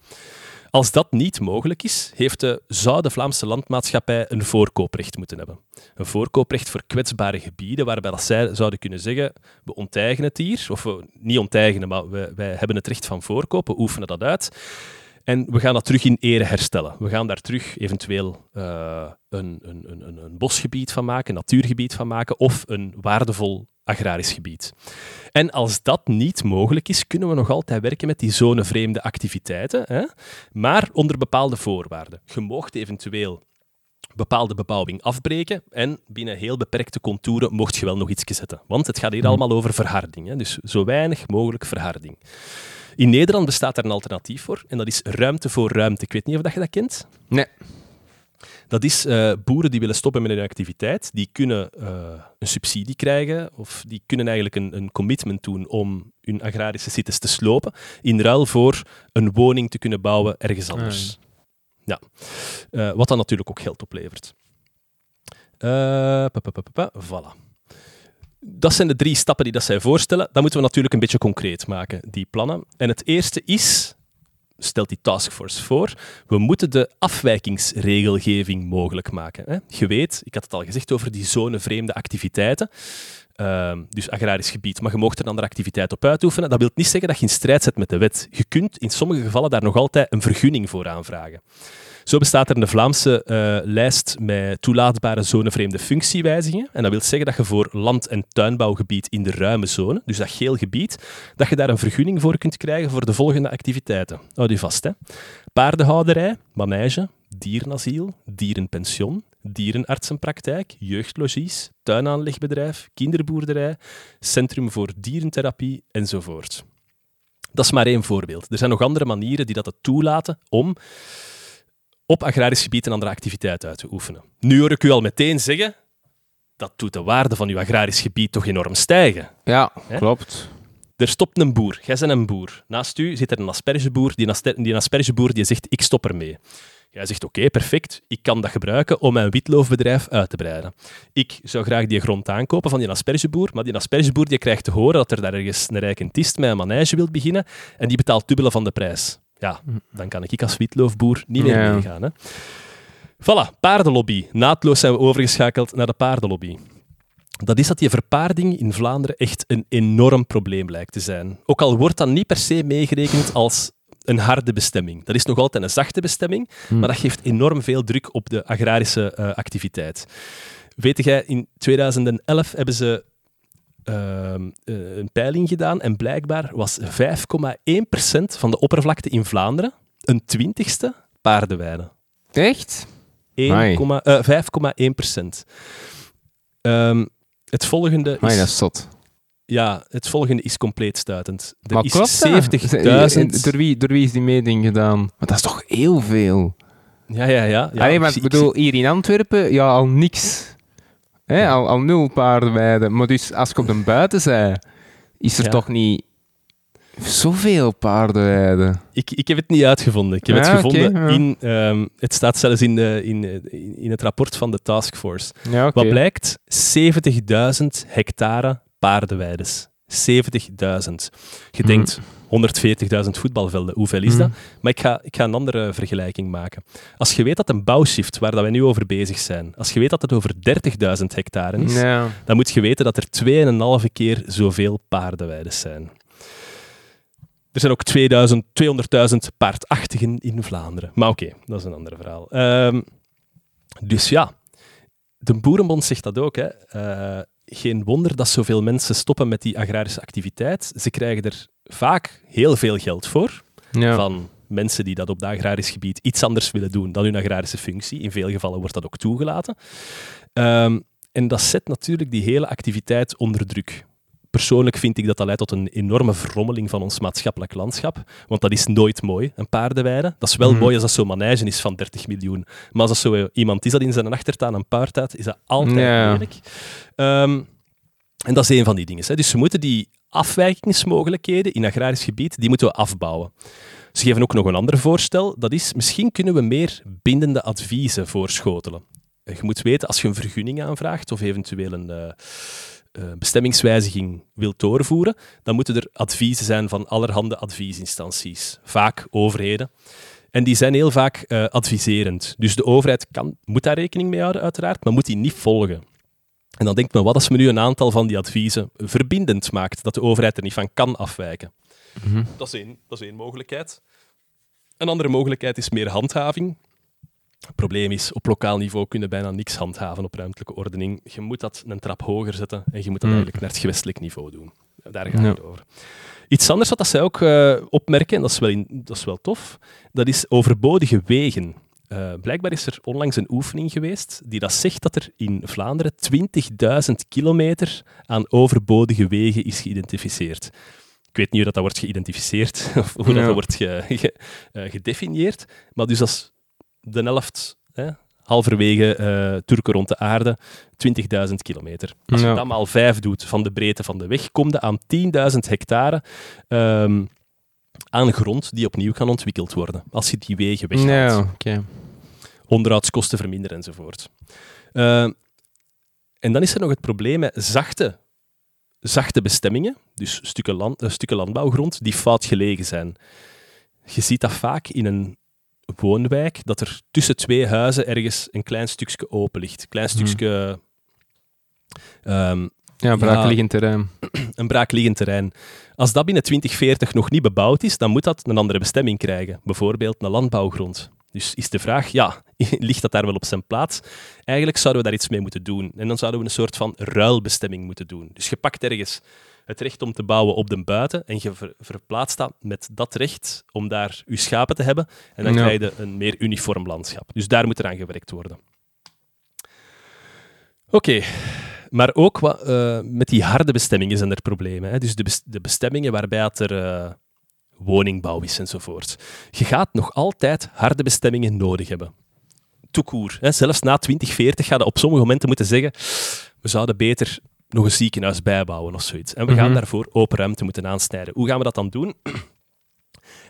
Als dat niet mogelijk is, heeft de, zou de Vlaamse landmaatschappij een voorkooprecht moeten hebben. Een voorkooprecht voor kwetsbare gebieden, waarbij dat zij zouden kunnen zeggen, we onteigenen het hier, of we, niet onteigenen, maar we, wij hebben het recht van voorkoop, we oefenen dat uit. En we gaan dat terug in ere herstellen. We gaan daar terug eventueel eh, een, een, een- een bosgebied van maken, een natuurgebied van maken, of een waardevol agrarisch gebied. En als dat niet mogelijk is, kunnen we nog altijd werken met die zonevreemde activiteiten, hè? maar onder bepaalde voorwaarden. Je moogt eventueel bepaalde bebouwing afbreken en binnen heel beperkte contouren mocht je wel nog iets zetten. Want het gaat hier allemaal over verharding, hè? dus zo weinig mogelijk verharding. In Nederland bestaat daar een alternatief voor en dat is ruimte voor ruimte. Ik weet niet of dat je dat kent. Nee. Dat is eh, boeren die willen stoppen met hun activiteit, die kunnen eh, een subsidie krijgen of die kunnen eigenlijk een, een commitment doen om hun agrarische sites te slopen in ruil voor een woning te kunnen bouwen ergens anders. Ja. Uh, wat dan natuurlijk ook geld oplevert. Uh, voilà. Dat zijn de drie stappen die dat zij voorstellen. Dat moeten we natuurlijk een beetje concreet maken, die plannen. En het eerste is, stelt die taskforce voor, we moeten de afwijkingsregelgeving mogelijk maken. Hè. Je weet, ik had het al gezegd over die zonevreemde activiteiten. Uh, dus agrarisch gebied, maar je mocht er een andere activiteit op uitoefenen. Dat wil niet zeggen dat je in strijd zet met de wet. Je kunt in sommige gevallen daar nog altijd een vergunning voor aanvragen. Zo bestaat er een Vlaamse uh, lijst met toelaatbare zonevreemde functiewijzigingen. En dat wil zeggen dat je voor land- en tuinbouwgebied in de ruime zone, dus dat geel gebied, dat je daar een vergunning voor kunt krijgen voor de volgende activiteiten. Houd je vast, hè. Paardenhouderij, manege, dierenasiel, dierenpension, dierenartsenpraktijk, jeugdlogies, tuinaanlegbedrijf, kinderboerderij, centrum voor dierentherapie enzovoort. Dat is maar één voorbeeld. Er zijn nog andere manieren die dat het toelaten om op agrarisch gebied een andere activiteit uit te oefenen. Nu hoor ik u al meteen zeggen, dat doet de waarde van uw agrarisch gebied toch enorm stijgen. Ja, klopt. Er stopt een boer. Jij bent een boer. Naast u zit er een aspergeboer. Die, die aspergeboer die zegt, ik stop ermee. Jij zegt, oké, perfect, ik kan dat gebruiken om mijn witloofbedrijf uit te breiden. Ik zou graag die grond aankopen van die aspergeboer, maar die aspergeboer die krijgt te horen dat er daar ergens een rijkentist met een manege wil beginnen en die betaalt dubbele van de prijs. Ja, dan kan ik als witloofboer niet meer ja. meegaan. Hè. Voilà, paardenlobby. Naadloos zijn we overgeschakeld naar de paardenlobby. Dat is dat die verpaarding in Vlaanderen echt een enorm probleem lijkt te zijn. Ook al wordt dat niet per se meegerekend als een harde bestemming. Dat is nog altijd een zachte bestemming, hmm. maar dat geeft enorm veel druk op de agrarische uh, activiteit. Weet jij, in 2011 hebben ze uh, een peiling gedaan en blijkbaar was 5,1% van de oppervlakte in Vlaanderen een twintigste paardenweide. Echt? 5,1%. Um, het volgende is... dat is zot. Ja, het volgende is compleet stuitend. Er maar is 70.000... Door wie, door wie is die meting gedaan? Maar dat is toch heel veel? Ja, ja, ja. ja Allee, maar ik bedoel, hier in Antwerpen, ja, al niks. Hè, al, al nul paardenweiden. Maar dus als ik op de buiten zei, is er toch niet zoveel paardenweiden? Ik, ik heb het niet uitgevonden. Ik heb het gevonden in... Um, het staat zelfs in, de, in, in het rapport van de taskforce. Wat blijkt? 70.000 hectare paardenweides. 70.000. Je denkt, 140.000 voetbalvelden, hoeveel is dat? Mm. Maar ik ga, ik ga een andere vergelijking maken. Als je weet dat een bouwshift, waar dat wij nu over bezig zijn, als je weet dat het over 30.000 hectare is, dan moet je weten dat er 2,5 keer zoveel paardenweides zijn. Er zijn ook 200.000 paardachtigen in Vlaanderen. Maar oké, dat is een ander verhaal. Ehm, dus ja, de Boerenbond zegt dat ook. Hè. Uh, geen wonder dat zoveel mensen stoppen met die agrarische activiteit. Ze krijgen er vaak heel veel geld voor. Ja. Van mensen die dat op dat agrarisch gebied iets anders willen doen dan hun agrarische functie. In veel gevallen wordt dat ook toegelaten. Ehm, en dat zet natuurlijk die hele activiteit onder druk. Persoonlijk vind ik dat dat leidt tot een enorme verrommeling van ons maatschappelijk landschap. Want dat is nooit mooi, een paardenweide. Dat is wel mhm. mooi als dat zo'n manege is van 30 miljoen. Maar als dat zo iemand is dat in zijn achtertuin een paard uit, is dat altijd ja. lelijk. Ehm, en dat is een van die dingen. Hè. Dus we moeten die afwijkingsmogelijkheden in agrarisch gebied, die moeten we afbouwen. Ze geven ook nog een ander voorstel. Dat is, misschien kunnen we meer bindende adviezen voorschotelen. Je moet weten, als je een vergunning aanvraagt of eventueel een... Uh, uh, bestemmingswijziging wilt doorvoeren, dan moeten er adviezen zijn van allerhande adviesinstanties, vaak overheden. En die zijn heel vaak uh, adviserend. Dus de overheid kan, moet daar rekening mee houden, uiteraard, maar moet die niet volgen. En dan denkt men, wat als men nu een aantal van die adviezen verbindend maakt, dat de overheid er niet van kan afwijken? Mhm. dat, is één, dat is één mogelijkheid. Een andere mogelijkheid is meer handhaving. Het probleem is, op lokaal niveau kunnen bijna niks handhaven op ruimtelijke ordening. Je moet dat een trap hoger zetten en je moet dat mm. eigenlijk naar het gewestelijk niveau doen. Daar gaat het over. Iets anders wat dat zij ook uh, opmerken, en dat is, wel in, dat is wel tof, dat is overbodige wegen. Uh, blijkbaar is er onlangs een oefening geweest die dat zegt dat er in Vlaanderen 20.000 kilometer aan overbodige wegen is geïdentificeerd. Ik weet niet hoe dat, dat wordt geïdentificeerd of hoe dat, dat wordt ge, ge, uh, gedefinieerd, maar dus als de helft, hè, halverwege uh, Turken rond de aarde, 20.000 kilometer. Als je dat maal vijf doet van de breedte van de weg, kom je aan 10.000 hectare um, aan grond die opnieuw kan ontwikkeld worden. Als je die wegen weghaalt. Ja. Onderhoudskosten verminderen enzovoort. Uh, en dan is er nog het probleem met zachte, zachte bestemmingen, dus stukken, land, uh, stukken landbouwgrond, die fout gelegen zijn. Je ziet dat vaak in een woonwijk, dat er tussen twee huizen ergens een klein stukje open ligt. Klein Hmm. stukje... ehm, Ja, braakliggend terrein. een braakliggend terrein. Als dat binnen 2040 nog niet bebouwd is, dan moet dat een andere bestemming krijgen. Bijvoorbeeld een landbouwgrond. Dus is de vraag, ja, ligt dat daar wel op zijn plaats? Eigenlijk zouden we daar iets mee moeten doen. En dan zouden we een soort van ruilbestemming moeten doen. Dus je pakt ergens het recht om te bouwen op de buiten en je ver- verplaatst dat met dat recht om daar je schapen te hebben. En dan Ja. krijg je een meer uniform landschap. Dus daar moet er aan gewerkt worden. Oké, maar ook wa- eh, met die harde bestemmingen zijn er problemen. Hè? Dus de, bes- de bestemmingen waarbij het er eh, woningbouw is enzovoort. Je gaat nog altijd harde bestemmingen nodig hebben. Toekoer. Zelfs na 2040 ga je op sommige momenten moeten zeggen we zouden beter nog een ziekenhuis bijbouwen of zoiets. En we gaan Mhm. daarvoor open ruimte moeten aansnijden. Hoe gaan we dat dan doen?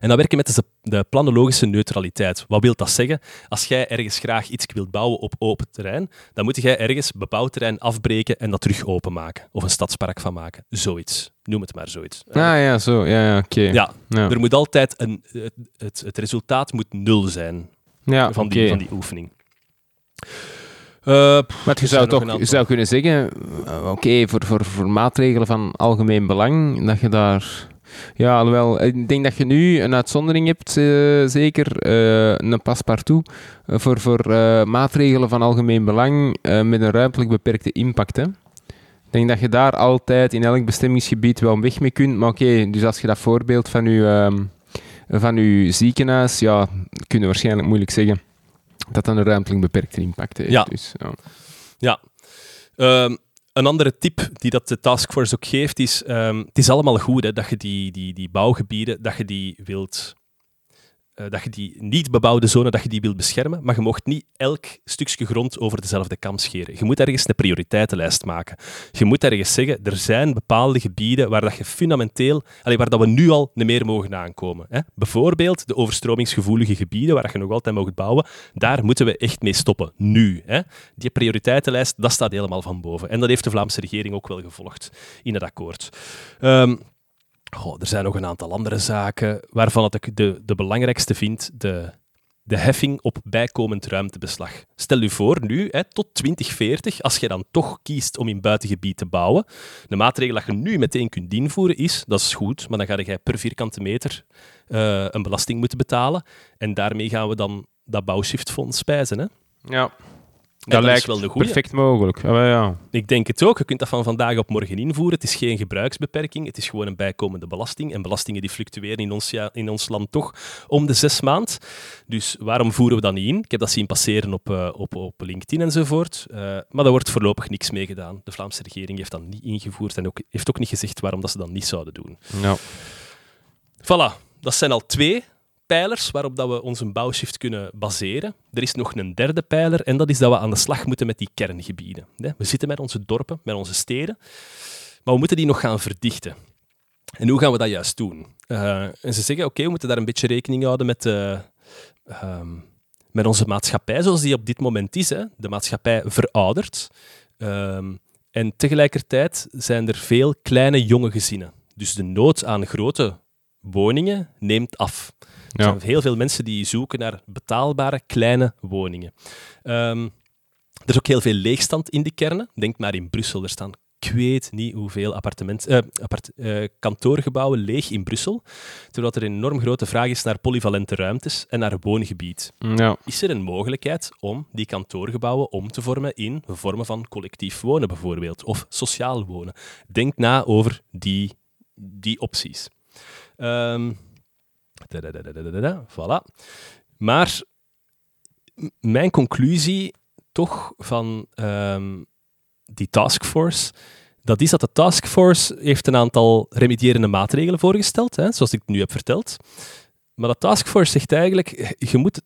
En dan werken met de, planologische neutraliteit. Wat wil dat zeggen? Als jij ergens graag iets wilt bouwen op open terrein, dan moet jij ergens bebouwd terrein afbreken en dat terug openmaken. Of een stadspark van maken. Zoiets. Noem het maar zoiets. Ah ja, zo. Ja, ja oké. Ja, ja. er moet altijd een... Het, het, het resultaat moet nul zijn Ja, van, die, van die oefening. Eh, pff, Maar je zou toch je zou kunnen zeggen, eh, oké, voor, voor, voor maatregelen van algemeen belang, dat je daar... Ja, alhoewel, ik denk dat je nu een uitzondering hebt, eh, zeker, een paspartout, voor, voor maatregelen van algemeen belang met een ruimtelijk beperkte impact. Hè. Ik denk dat je daar altijd in elk bestemmingsgebied wel een weg mee kunt, maar oké, dus als je dat voorbeeld van je, ehm, van uw ziekenhuis, ja, kun je waarschijnlijk moeilijk zeggen dat dat een ruimtelijk beperkte impact heeft. Ja. Dus, ja. Ja. Ehm, een andere tip die dat de taskforce ook geeft is, ehm, het is allemaal goed hè, dat je die, die, die bouwgebieden, dat je die wilt, dat je die niet bebouwde zone, dat je die wilt beschermen, maar je mocht niet elk stukje grond over dezelfde kam scheren. Je moet ergens een prioriteitenlijst maken. Je moet ergens zeggen, er zijn bepaalde gebieden waar dat je fundamenteel, allee, waar dat we nu al niet meer mogen aankomen. Hè. Bijvoorbeeld de overstromingsgevoelige gebieden, waar je nog altijd mag bouwen, daar moeten we echt mee stoppen, nu. Hè. Die prioriteitenlijst, dat staat helemaal van boven. En dat heeft de Vlaamse regering ook wel gevolgd in het akkoord. Ehm, er zijn nog een aantal andere zaken waarvan ik de, de belangrijkste vind, de, de heffing op bijkomend ruimtebeslag. Stel u voor, nu, hè, tot 2040, als je dan toch kiest om in buitengebied te bouwen, de maatregel dat je nu meteen kunt invoeren is, dat is goed, maar dan ga je per vierkante meter eh, een belasting moeten betalen. En daarmee gaan we dan dat bouwshiftfonds spijzen. Hè? Ja. Dat dat lijkt is wel de goeie. perfect mogelijk. Ja, maar ja. Ik denk het ook. Je kunt dat van vandaag op morgen invoeren. Het is geen gebruiksbeperking. Het is gewoon een bijkomende belasting. En belastingen die fluctueren in ons, ja, in ons land toch om de zes maand. Dus waarom voeren we dat niet in? Ik heb dat zien passeren op, eh, op, op LinkedIn enzovoort. Eh, maar daar wordt voorlopig niks mee gedaan. De Vlaamse regering heeft dat niet ingevoerd en ook, heeft ook niet gezegd waarom dat ze dat niet zouden doen. Ja. Voilà, dat zijn al twee pijlers waarop dat we onze bouwshift kunnen baseren. Er is nog een derde pijler en dat is dat we aan de slag moeten met die kerngebieden. We zitten met onze dorpen, met onze steden, maar we moeten die nog gaan verdichten. En hoe gaan we dat juist doen? Eh, en ze zeggen, oké, we moeten daar een beetje rekening houden met, eh, ehm, met onze maatschappij zoals die op dit moment is. Hè. De maatschappij veroudert. Ehm, en tegelijkertijd zijn er veel kleine jonge gezinnen. Dus de nood aan grote woningen neemt af. Er zijn heel veel mensen die zoeken naar betaalbare kleine woningen. Ehm, er is ook heel veel leegstand in de kernen. Denk maar in Brussel. Er staan, ik weet niet hoeveel appartement, eh, appart, eh, kantoorgebouwen leeg in Brussel. Terwijl er een enorm grote vraag is naar polyvalente ruimtes en naar woongebied. Ja. Is er een mogelijkheid om die kantoorgebouwen om te vormen in vormen van collectief wonen bijvoorbeeld, of sociaal wonen? Denk na over die, die opties. Ehm, dadadadadadada, voilà. Maar mijn conclusie toch van ehm, die taskforce, dat is dat de taskforce heeft een aantal remedierende maatregelen voorgesteld, hè, zoals ik nu heb verteld. Maar de taskforce zegt eigenlijk, je moet,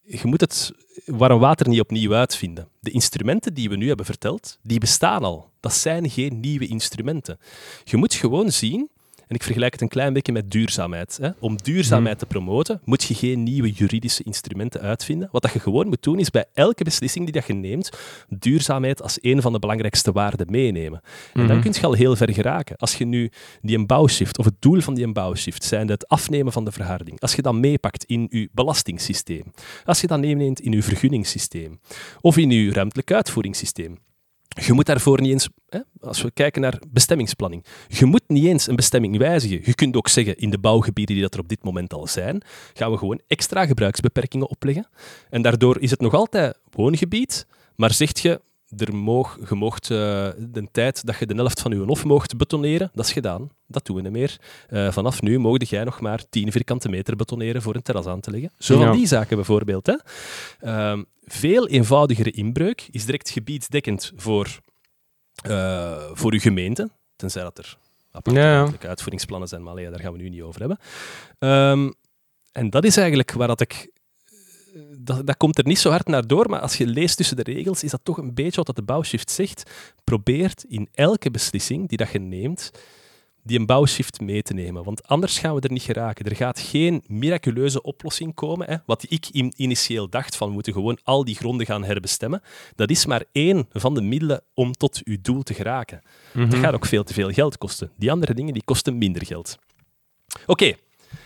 je moet het warm water niet opnieuw uitvinden. De instrumenten die we nu hebben verteld, die bestaan al. Dat zijn geen nieuwe instrumenten. Je moet gewoon zien, En ik vergelijk het een klein beetje met duurzaamheid. Hè. Om duurzaamheid te promoten, moet je geen nieuwe juridische instrumenten uitvinden. Wat dat je gewoon moet doen, is bij elke beslissing die dat je neemt, duurzaamheid als een van de belangrijkste waarden meenemen. En dan kun je al heel ver geraken. Als je nu die een bouwshift, of het doel van die een bouwshift, zijn het afnemen van de verharding, als je dat meepakt in je belastingssysteem, als je dat meeneemt in je vergunningssysteem, of in je ruimtelijk uitvoeringssysteem, je moet daarvoor niet eens, hè, als we kijken naar bestemmingsplanning, je moet niet eens een bestemming wijzigen. Je kunt ook zeggen, in de bouwgebieden die dat er op dit moment al zijn, gaan we gewoon extra gebruiksbeperkingen opleggen. En daardoor is het nog altijd woongebied, maar zegt je, er moog, je mocht uh, de tijd dat je de helft van je hof mocht betoneren, dat is gedaan. Dat doen we niet meer. Uh, vanaf nu mogen jij nog maar 10 vierkante meter betoneren voor een terras aan te leggen. Zo van ja. die zaken bijvoorbeeld. Hè. Uh, veel eenvoudigere inbreuk is direct gebiedsdekkend voor, uh, voor uw gemeente, tenzij dat er aparte ja. uitvoeringsplannen zijn, maar allee, daar gaan we nu niet over hebben. Um, en dat is eigenlijk waar dat ik dat, dat, komt er niet zo hard naar door, maar als je leest tussen de regels, is dat toch een beetje wat de bouwshift zegt. Probeert in elke beslissing die dat je neemt, die een bouwshift mee te nemen. Want anders gaan we er niet geraken. Er gaat geen miraculeuze oplossing komen. Hè. Wat ik initieel dacht, van we moeten gewoon al die gronden gaan herbestemmen, dat is maar één van de middelen om tot uw doel te geraken. Dat gaat ook veel te veel geld kosten. Die andere dingen die kosten minder geld. Oké, okay,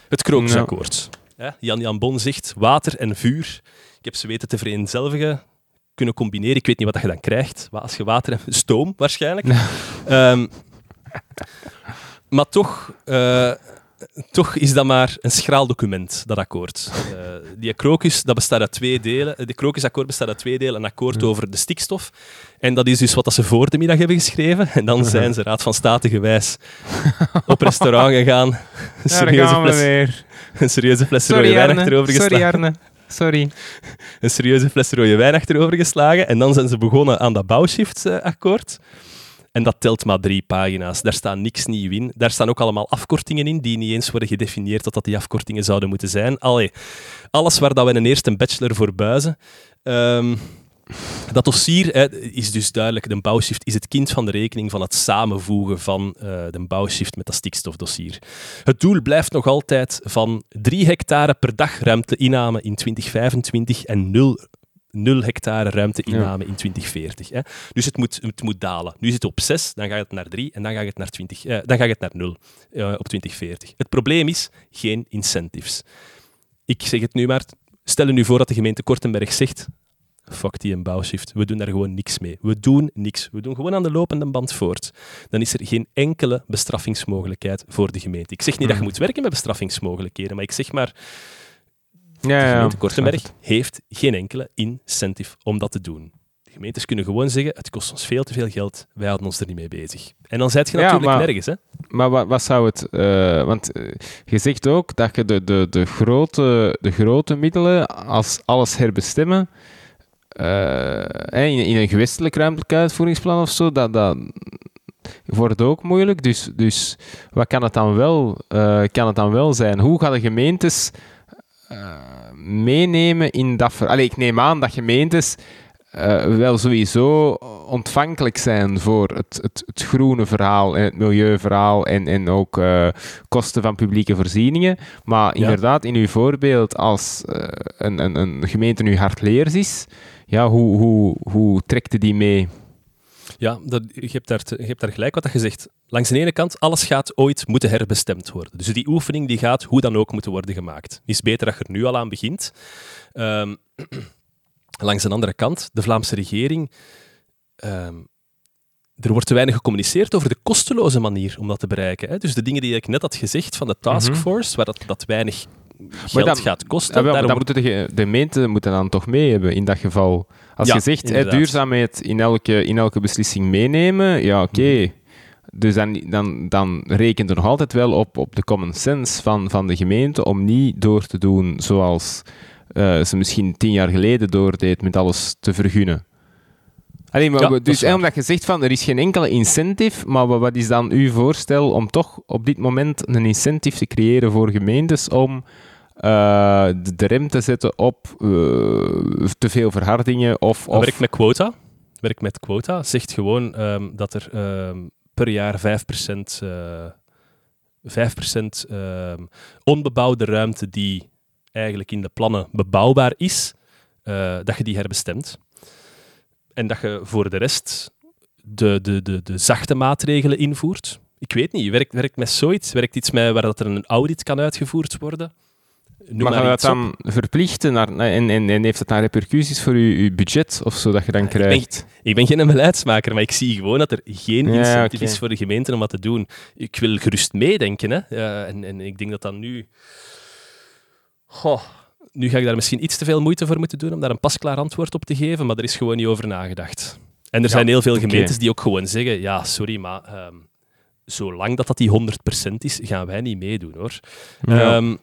het Krokusakkoord. Ja. Jan Jan Bon zegt water en vuur. Ik heb ze weten te vereenzelvigen kunnen combineren. Ik weet niet wat je dan krijgt. Als je water en stoom, waarschijnlijk. um, maar toch, uh, toch is dat maar een schraal document, dat akkoord. Uh, die krokus, dat bestaat uit twee delen. De krokusakkoord bestaat uit twee delen. Een akkoord over de stikstof. En dat is dus wat ze voor de middag hebben geschreven. En dan zijn ze, Raad van State gewijs, op restaurant gegaan. Een serieuze fles, weer. Een serieuze fles rode wijn achterover geslagen. Sorry, Arne. Sorry. Een serieuze fles rode wijn achterover geslagen. En dan zijn ze begonnen aan dat bouwshiftsakkoord. En dat telt maar drie pagina's. Daar staat niks nieuw in. Daar staan ook allemaal afkortingen in die niet eens worden gedefinieerd dat dat die afkortingen zouden moeten zijn. Allee, alles waar dat we een eerste bachelor voor buizen. Um, dat dossier hè, is dus duidelijk, de bouwshift is het kind van de rekening van het samenvoegen van uh, de bouwshift met dat stikstofdossier. Het doel blijft nog altijd van 3 hectare per dag ruimteinname in 2025 en 0 0 hectare ruimteinname ja. in 2040. Hè. Dus het moet, het moet dalen. Nu zit het op 6, dan gaat het naar 3 en dan gaat het naar, 20, eh, dan gaat het naar 0 uh, op 2040. Het probleem is geen incentives. Ik zeg het nu maar. Stel je nu voor dat de gemeente Kortenberg zegt fuck die een bouwshift. We doen daar gewoon niks mee. We doen niks. We doen gewoon aan de lopende band voort. Dan is er geen enkele bestraffingsmogelijkheid voor de gemeente. Ik zeg niet dat je hmm. moet werken met bestraffingsmogelijkheden, maar ik zeg maar ja, de gemeente Kortenberg heeft geen enkele incentive om dat te doen. De gemeentes kunnen gewoon zeggen, het kost ons veel te veel geld, wij houden ons er niet mee bezig. En dan zit je natuurlijk maar, nergens. Hè? Maar wat, wat zou het... Uh, want uh, je zegt ook dat je de, de, de, grote, de grote middelen, als alles herbestemmen, uh, in, in, een gewestelijk ruimtelijk uitvoeringsplan of zo, dat, dat wordt ook moeilijk. Dus, dus wat kan het dan wel, kan het dan wel zijn? Hoe gaan de gemeentes meenemen in dat... Ver... Allee, ik neem aan dat gemeentes uh, wel sowieso ontvankelijk zijn voor het, het, het, groene verhaal en het milieuverhaal en, en ook uh, kosten van publieke voorzieningen. Maar ja. inderdaad, in uw voorbeeld, als een, een, een gemeente nu hardleers is, ja, hoe, hoe, hoe trekt die mee? Ja, dat, je, hebt daar, je hebt daar gelijk wat je zegt. Langs de ene kant, alles gaat ooit moeten herbestemd worden. Dus die oefening die gaat hoe dan ook moeten worden gemaakt. Het is beter dat je er nu al aan begint. Um, langs de andere kant, de Vlaamse regering... Um, er wordt te weinig gecommuniceerd over de kosteloze manier om dat te bereiken. Hè? Dus de dingen die ik net had gezegd van de taskforce, mm -hmm. waar dat, dat weinig geld dat, gaat kosten. Ja, dan moeten de, de gemeenten moeten dan toch mee hebben in dat geval. Als ja, je zegt hè, duurzaamheid in elke, in elke beslissing meenemen, ja oké. Okay. Mhm. Dus dan, dan, dan rekent er nog altijd wel op, op de common sense van, van de gemeente om niet door te doen zoals uh, ze misschien tien jaar geleden doordeed met alles te vergunnen. Allee, maar ja, dus omdat je zegt van er is geen enkele incentive, maar wat is dan uw voorstel om toch op dit moment een incentive te creëren voor gemeentes om uh, de, de, rem te zetten op uh, te veel verhardingen of... of... Werk met quota. Werk met quota. Zegt gewoon um, dat er um, per jaar 5% uh, 5% ehm, onbebouwde ruimte die eigenlijk in de plannen bebouwbaar is, eh, dat je die herbestemt. En dat je voor de rest de, de, de, de zachte maatregelen invoert. Ik weet niet, werkt, werkt met zoiets? Werkt iets met waar dat er een audit kan uitgevoerd worden? Maar gaan we dat dan verplichten naar, en, en, en, heeft dat dan repercussies voor uw, uw budget of zo dat je dan krijgt? Ik ben, ik ben geen beleidsmaker, maar ik zie gewoon dat er geen incentive is voor de gemeente om wat te doen. Ik wil gerust meedenken. Hè. en, en ik denk dat dat nu... Goh, nu ga ik daar misschien iets te veel moeite voor moeten doen om daar een pasklaar antwoord op te geven, maar er is gewoon niet over nagedacht. En er zijn heel veel gemeentes die ook gewoon zeggen, ja, sorry, maar um, zolang dat dat die 100% is, gaan wij niet meedoen, hoor. Ehm,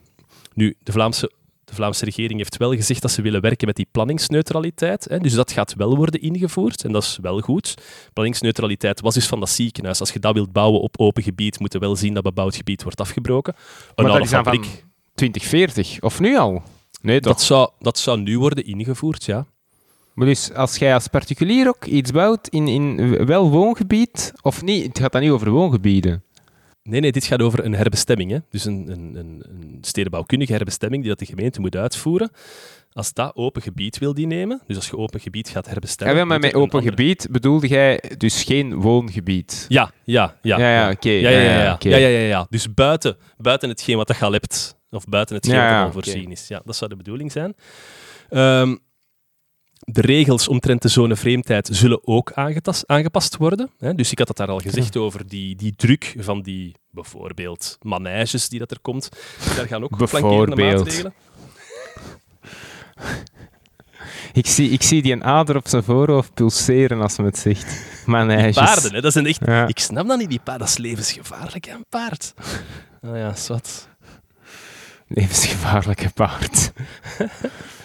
nu, de Vlaamse, de Vlaamse regering heeft wel gezegd dat ze willen werken met die planningsneutraliteit. Hè, dus dat gaat wel worden ingevoerd en dat is wel goed. Planningsneutraliteit was dus van dat ziekenhuis. Als je dat wilt bouwen op open gebied, moet je wel zien dat bebouwd gebied wordt afgebroken. Een maar dat is fabriek... van 2040, of nu al? Nee, Dat zou, dat zou nu worden ingevoerd, ja. Maar dus als jij als particulier ook iets bouwt in, in wel woongebied, of niet, het gaat dan niet over woongebieden. Nee, nee, dit gaat over een herbestemming. Hè? Dus een, een, een, een stedenbouwkundige herbestemming die dat de gemeente moet uitvoeren. Als dat open gebied wil die nemen, dus als je open gebied gaat herbestemmen... Ja, maar met open gebied bedoelde jij dus geen woongebied? Ja, ja, ja. Ja, ja, oké. Ja, ja, ja, ja, ja, ja, ja, Dus buiten, buiten hetgeen wat dat al hebt, of buiten hetgeen wat al voorzien is. Ja, dat zou de bedoeling zijn. Um, de regels omtrent de zone vreemdheid zullen ook aangepast worden. Hè? Dus ik had het daar al gezegd over die, die druk van die bijvoorbeeld manages die dat er komt. Daar gaan ook flankerende maatregelen. Ik zie, ik zie die een ader op zijn voorhoofd pulseren als men het zegt. Manages. paarden, hè? dat zijn echt... Ik snap dat niet, die paarden. Dat is levensgevaarlijk, een paard. Oh ja, zwart. Levensgevaarlijke paard.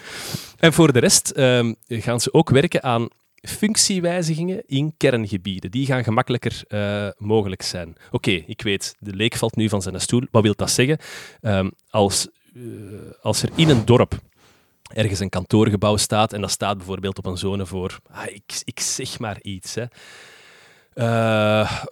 En voor de rest ehm, gaan ze ook werken aan functiewijzigingen in kerngebieden. Die gaan gemakkelijker uh, mogelijk zijn. Oké, ik weet, de leek valt nu van zijn stoel. Wat wil dat zeggen? Um, als, uh, als er in een dorp ergens een kantoorgebouw staat en dat staat bijvoorbeeld op een zone voor, ah, ik, ik zeg maar iets, hè. Uh,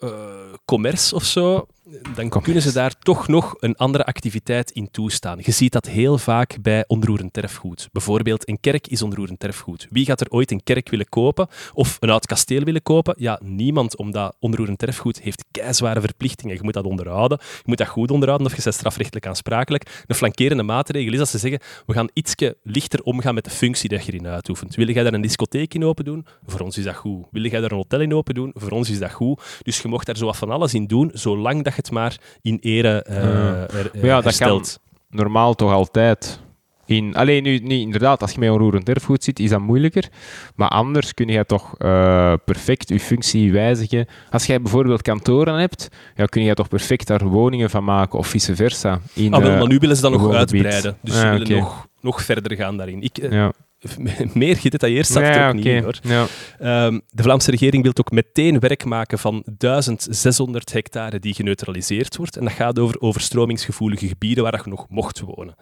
commerce of zo, dan kunnen ze daar toch nog een andere activiteit in toestaan. Je ziet dat heel vaak bij onroerend erfgoed. Bijvoorbeeld, een kerk is onroerend erfgoed. Wie gaat er ooit een kerk willen kopen of een oud kasteel willen kopen? Ja, niemand, omdat onroerend erfgoed heeft keizware verplichtingen. Je moet dat onderhouden, je moet dat goed onderhouden of je bent strafrechtelijk aansprakelijk. Een flankerende maatregel is dat ze zeggen, we gaan ietsje lichter omgaan met de functie die je erin uitoefent. Wil jij daar een discotheek in open doen? Voor ons is dat goed. Wil jij daar een hotel in open doen? Voor ons is dat goed. Dus je mocht daar zo wat van alles in doen, zolang dat je het maar in ere uh, ja, dat kan normaal toch altijd. In, alleen nu, niet, inderdaad, als je met onroerend erfgoed zit, is dat moeilijker. Maar anders kun je toch uh, perfect je functie wijzigen. Als jij bijvoorbeeld kantoren hebt, ja, kun je toch perfect daar woningen van maken of vice versa. In, ah, maar nu willen ze dat nog uitbreiden. Dus ze ah, willen nog, nog verder gaan daarin. Ik, ja. meer gedetailleerd staat het ook niet hoor. Ja. Ehm, de Vlaamse regering wil ook meteen werk maken van 1600 hectare die geneutraliseerd wordt. En dat gaat over overstromingsgevoelige gebieden waar je nog mocht wonen.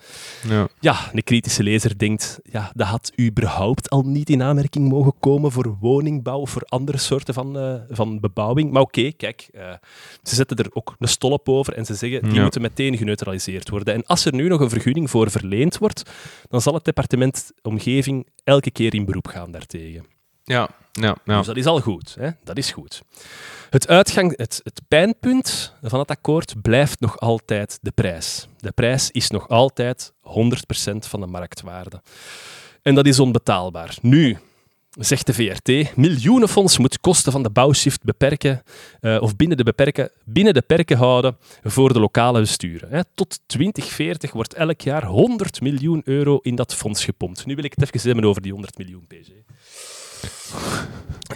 Ja. ja, een kritische lezer denkt, ja, dat had überhaupt al niet in aanmerking mogen komen voor woningbouw of voor andere soorten van, uh, van bebouwing. Maar oké, kijk, uh, ze zetten er ook een stolp over en ze zeggen, die moeten meteen geneutraliseerd worden. En als er nu nog een vergunning voor verleend wordt, dan zal het departement omgeving elke keer in beroep gaan daartegen. Ja, ja, ja. Dus dat is al goed. Hè? Dat is goed. Het, uitgang, het, het pijnpunt van het akkoord blijft nog altijd de prijs. De prijs is nog altijd 100% van de marktwaarde. En dat is onbetaalbaar. Nu, zegt de VRT, miljoenenfonds moet kosten van de bouwshift beperken uh, of binnen de, beperken, binnen de perken houden voor de lokale besturen. Hè. Tot 2040 wordt elk jaar 100 miljoen euro in dat fonds gepompt. Nu wil ik het even hebben over die 100 miljoen, PG.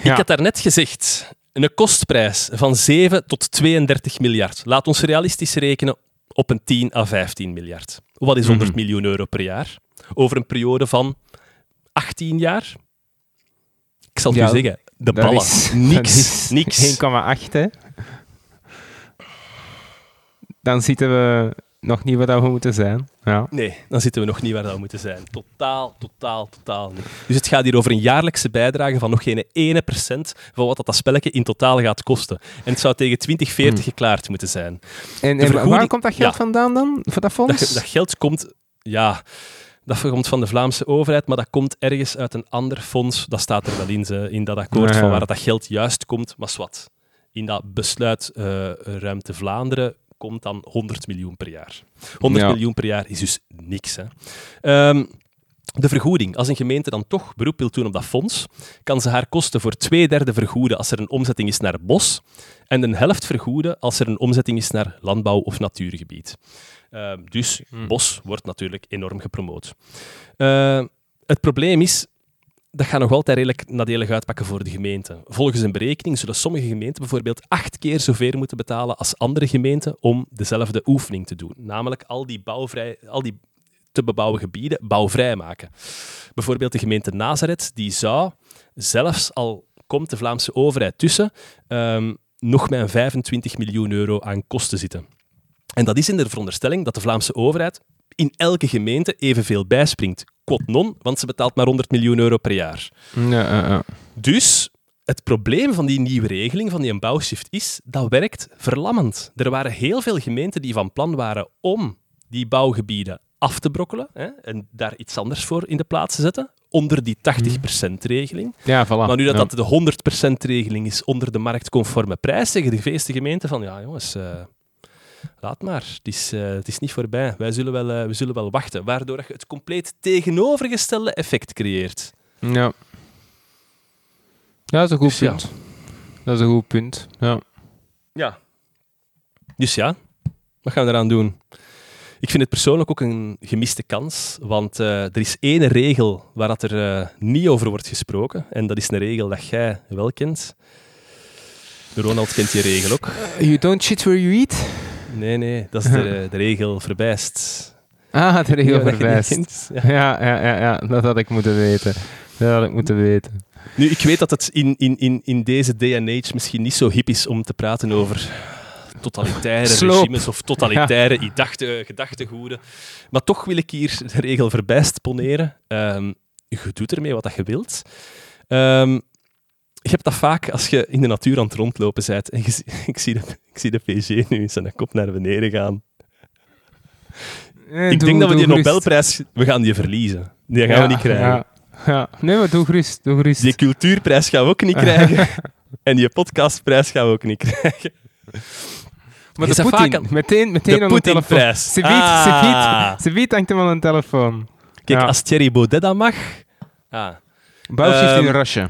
Ik had daarnet gezegd, een kostprijs van 7 tot 32 miljard. Laat ons realistisch rekenen op een 10 à 15 miljard. Wat is 100 mhm. miljoen euro per jaar? Over een periode van 18 jaar? Ik zal het u zeggen, de ballen. Is, niks. niks. 1,8 hè. Dan zitten we nog niet waar we moeten zijn. Ja. Nee, dan zitten we nog niet waar we moeten zijn. Totaal, totaal, totaal niet. Dus het gaat hier over een jaarlijkse bijdrage van nog geen ene procent van wat dat, dat spelletje in totaal gaat kosten. En het zou tegen 2040 Hmm. geklaard moeten zijn. En, en vergoeding- waar komt dat geld Ja. vandaan dan, voor dat fonds? Dat, dat geld komt, ja, dat komt van de Vlaamse overheid, maar dat komt ergens uit een ander fonds. Dat staat er wel in, ze- in dat akkoord Ja, ja. van waar dat geld juist komt. Maar wat, in dat besluit eh, Ruimte Vlaanderen komt dan 100 miljoen per jaar. 100 Ja. miljoen per jaar is dus niks. Hè. Ehm, de vergoeding. Als een gemeente dan toch beroep wil doen op dat fonds, kan ze haar kosten voor twee derde vergoeden als er een omzetting is naar bos en een helft vergoeden als er een omzetting is naar landbouw of natuurgebied. Ehm, dus Hmm. bos wordt natuurlijk enorm gepromoot. Eh, het probleem is, dat gaat nog altijd redelijk nadelig uitpakken voor de gemeente. Volgens een berekening zullen sommige gemeenten bijvoorbeeld acht keer zoveel moeten betalen als andere gemeenten om dezelfde oefening te doen. Namelijk al die, bouwvrij, al die te bebouwen gebieden bouwvrij maken. Bijvoorbeeld de gemeente Nazareth, die zou, zelfs al komt de Vlaamse overheid tussen, ehm, nog met een 25 miljoen euro aan kosten zitten. En dat is in de veronderstelling dat de Vlaamse overheid in elke gemeente evenveel bijspringt. Quot non, want ze betaalt maar 100 miljoen euro per jaar. Ja. Dus het probleem van die nieuwe regeling, van die bouwshift, is dat werkt verlammend. Er waren heel veel gemeenten die van plan waren om die bouwgebieden af te brokkelen hè, en daar iets anders voor in de plaats te zetten, onder die 80%-regeling. Ja, voilà. Maar nu dat Ja. dat de 100%-regeling is onder de marktconforme prijs, zeggen de meeste gemeenten van ja jongens, eh, laat maar, het is, eh, het is niet voorbij. Wij zullen wel, eh, we zullen wel wachten. Waardoor je het compleet tegenovergestelde effect creëert. Ja. Ja, dat is een goed Dus ja. punt. Dat is een goed punt. Ja. Ja. Dus ja, wat gaan we eraan doen? Ik vind het persoonlijk ook een gemiste kans, want eh, er is één regel waar dat er niet over wordt gesproken. En dat is een regel dat jij wel kent. Ronald kent die regel ook. You don't shit where you eat? Nee, nee, dat is de, de regel verbijst. Ah, de regel Ja, kent. Ja. Ja, ja, ja, ja, dat had ik moeten weten. Dat had ik moeten weten. Nu, ik weet dat het in, in, in, in deze day and age misschien niet zo hip is om te praten over totalitaire Sloop. regimes of totalitaire gedachte, gedachtegoeden. Maar toch wil ik hier de regel verbijst poneren. Ehm, je doet ermee wat je wilt. Ehm, je hebt dat vaak als je in de natuur aan het rondlopen bent. En je, ik, zie de, ik zie de PG nu zijn kop naar beneden gaan. Ik doe- denk dat we die gerust. Nobelprijs... We gaan die verliezen. Die gaan Ja, we niet krijgen. Ja, ja. Nee, maar doe gerust. Doe gerust. Die cultuurprijs gaan we ook niet krijgen. en die podcastprijs gaan we ook niet krijgen. maar de Poetin, vaak aan- meteen, meteen de aan de telefoon. Poetinprijs. Ze biedt, Ah. ze biedt, ze biedt hangt hem aan de telefoon. Kijk, Ja. als Thierry Baudet dat mag... Ah. Bouwshift in Ehm, Russia.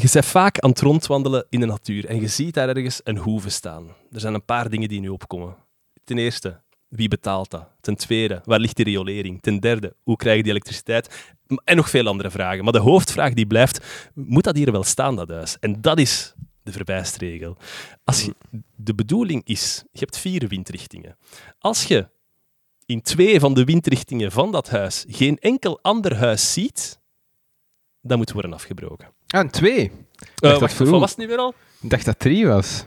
Je bent vaak aan het rondwandelen in de natuur en je ziet daar ergens een hoeve staan. Er zijn een paar dingen die nu opkomen. Ten eerste, wie betaalt dat? Ten tweede, waar ligt die riolering? Ten derde, hoe krijg je die elektriciteit? En nog veel andere vragen. Maar de hoofdvraag die blijft, moet dat hier wel staan, dat huis? En dat is de verbijstregel. Als de bedoeling is, je hebt vier windrichtingen. Als je in twee van de windrichtingen van dat huis geen enkel ander huis ziet, dan moet worden afgebroken. Ah, een twee. Eh wacht, wat was het nu weer al? Ik dacht dat drie was.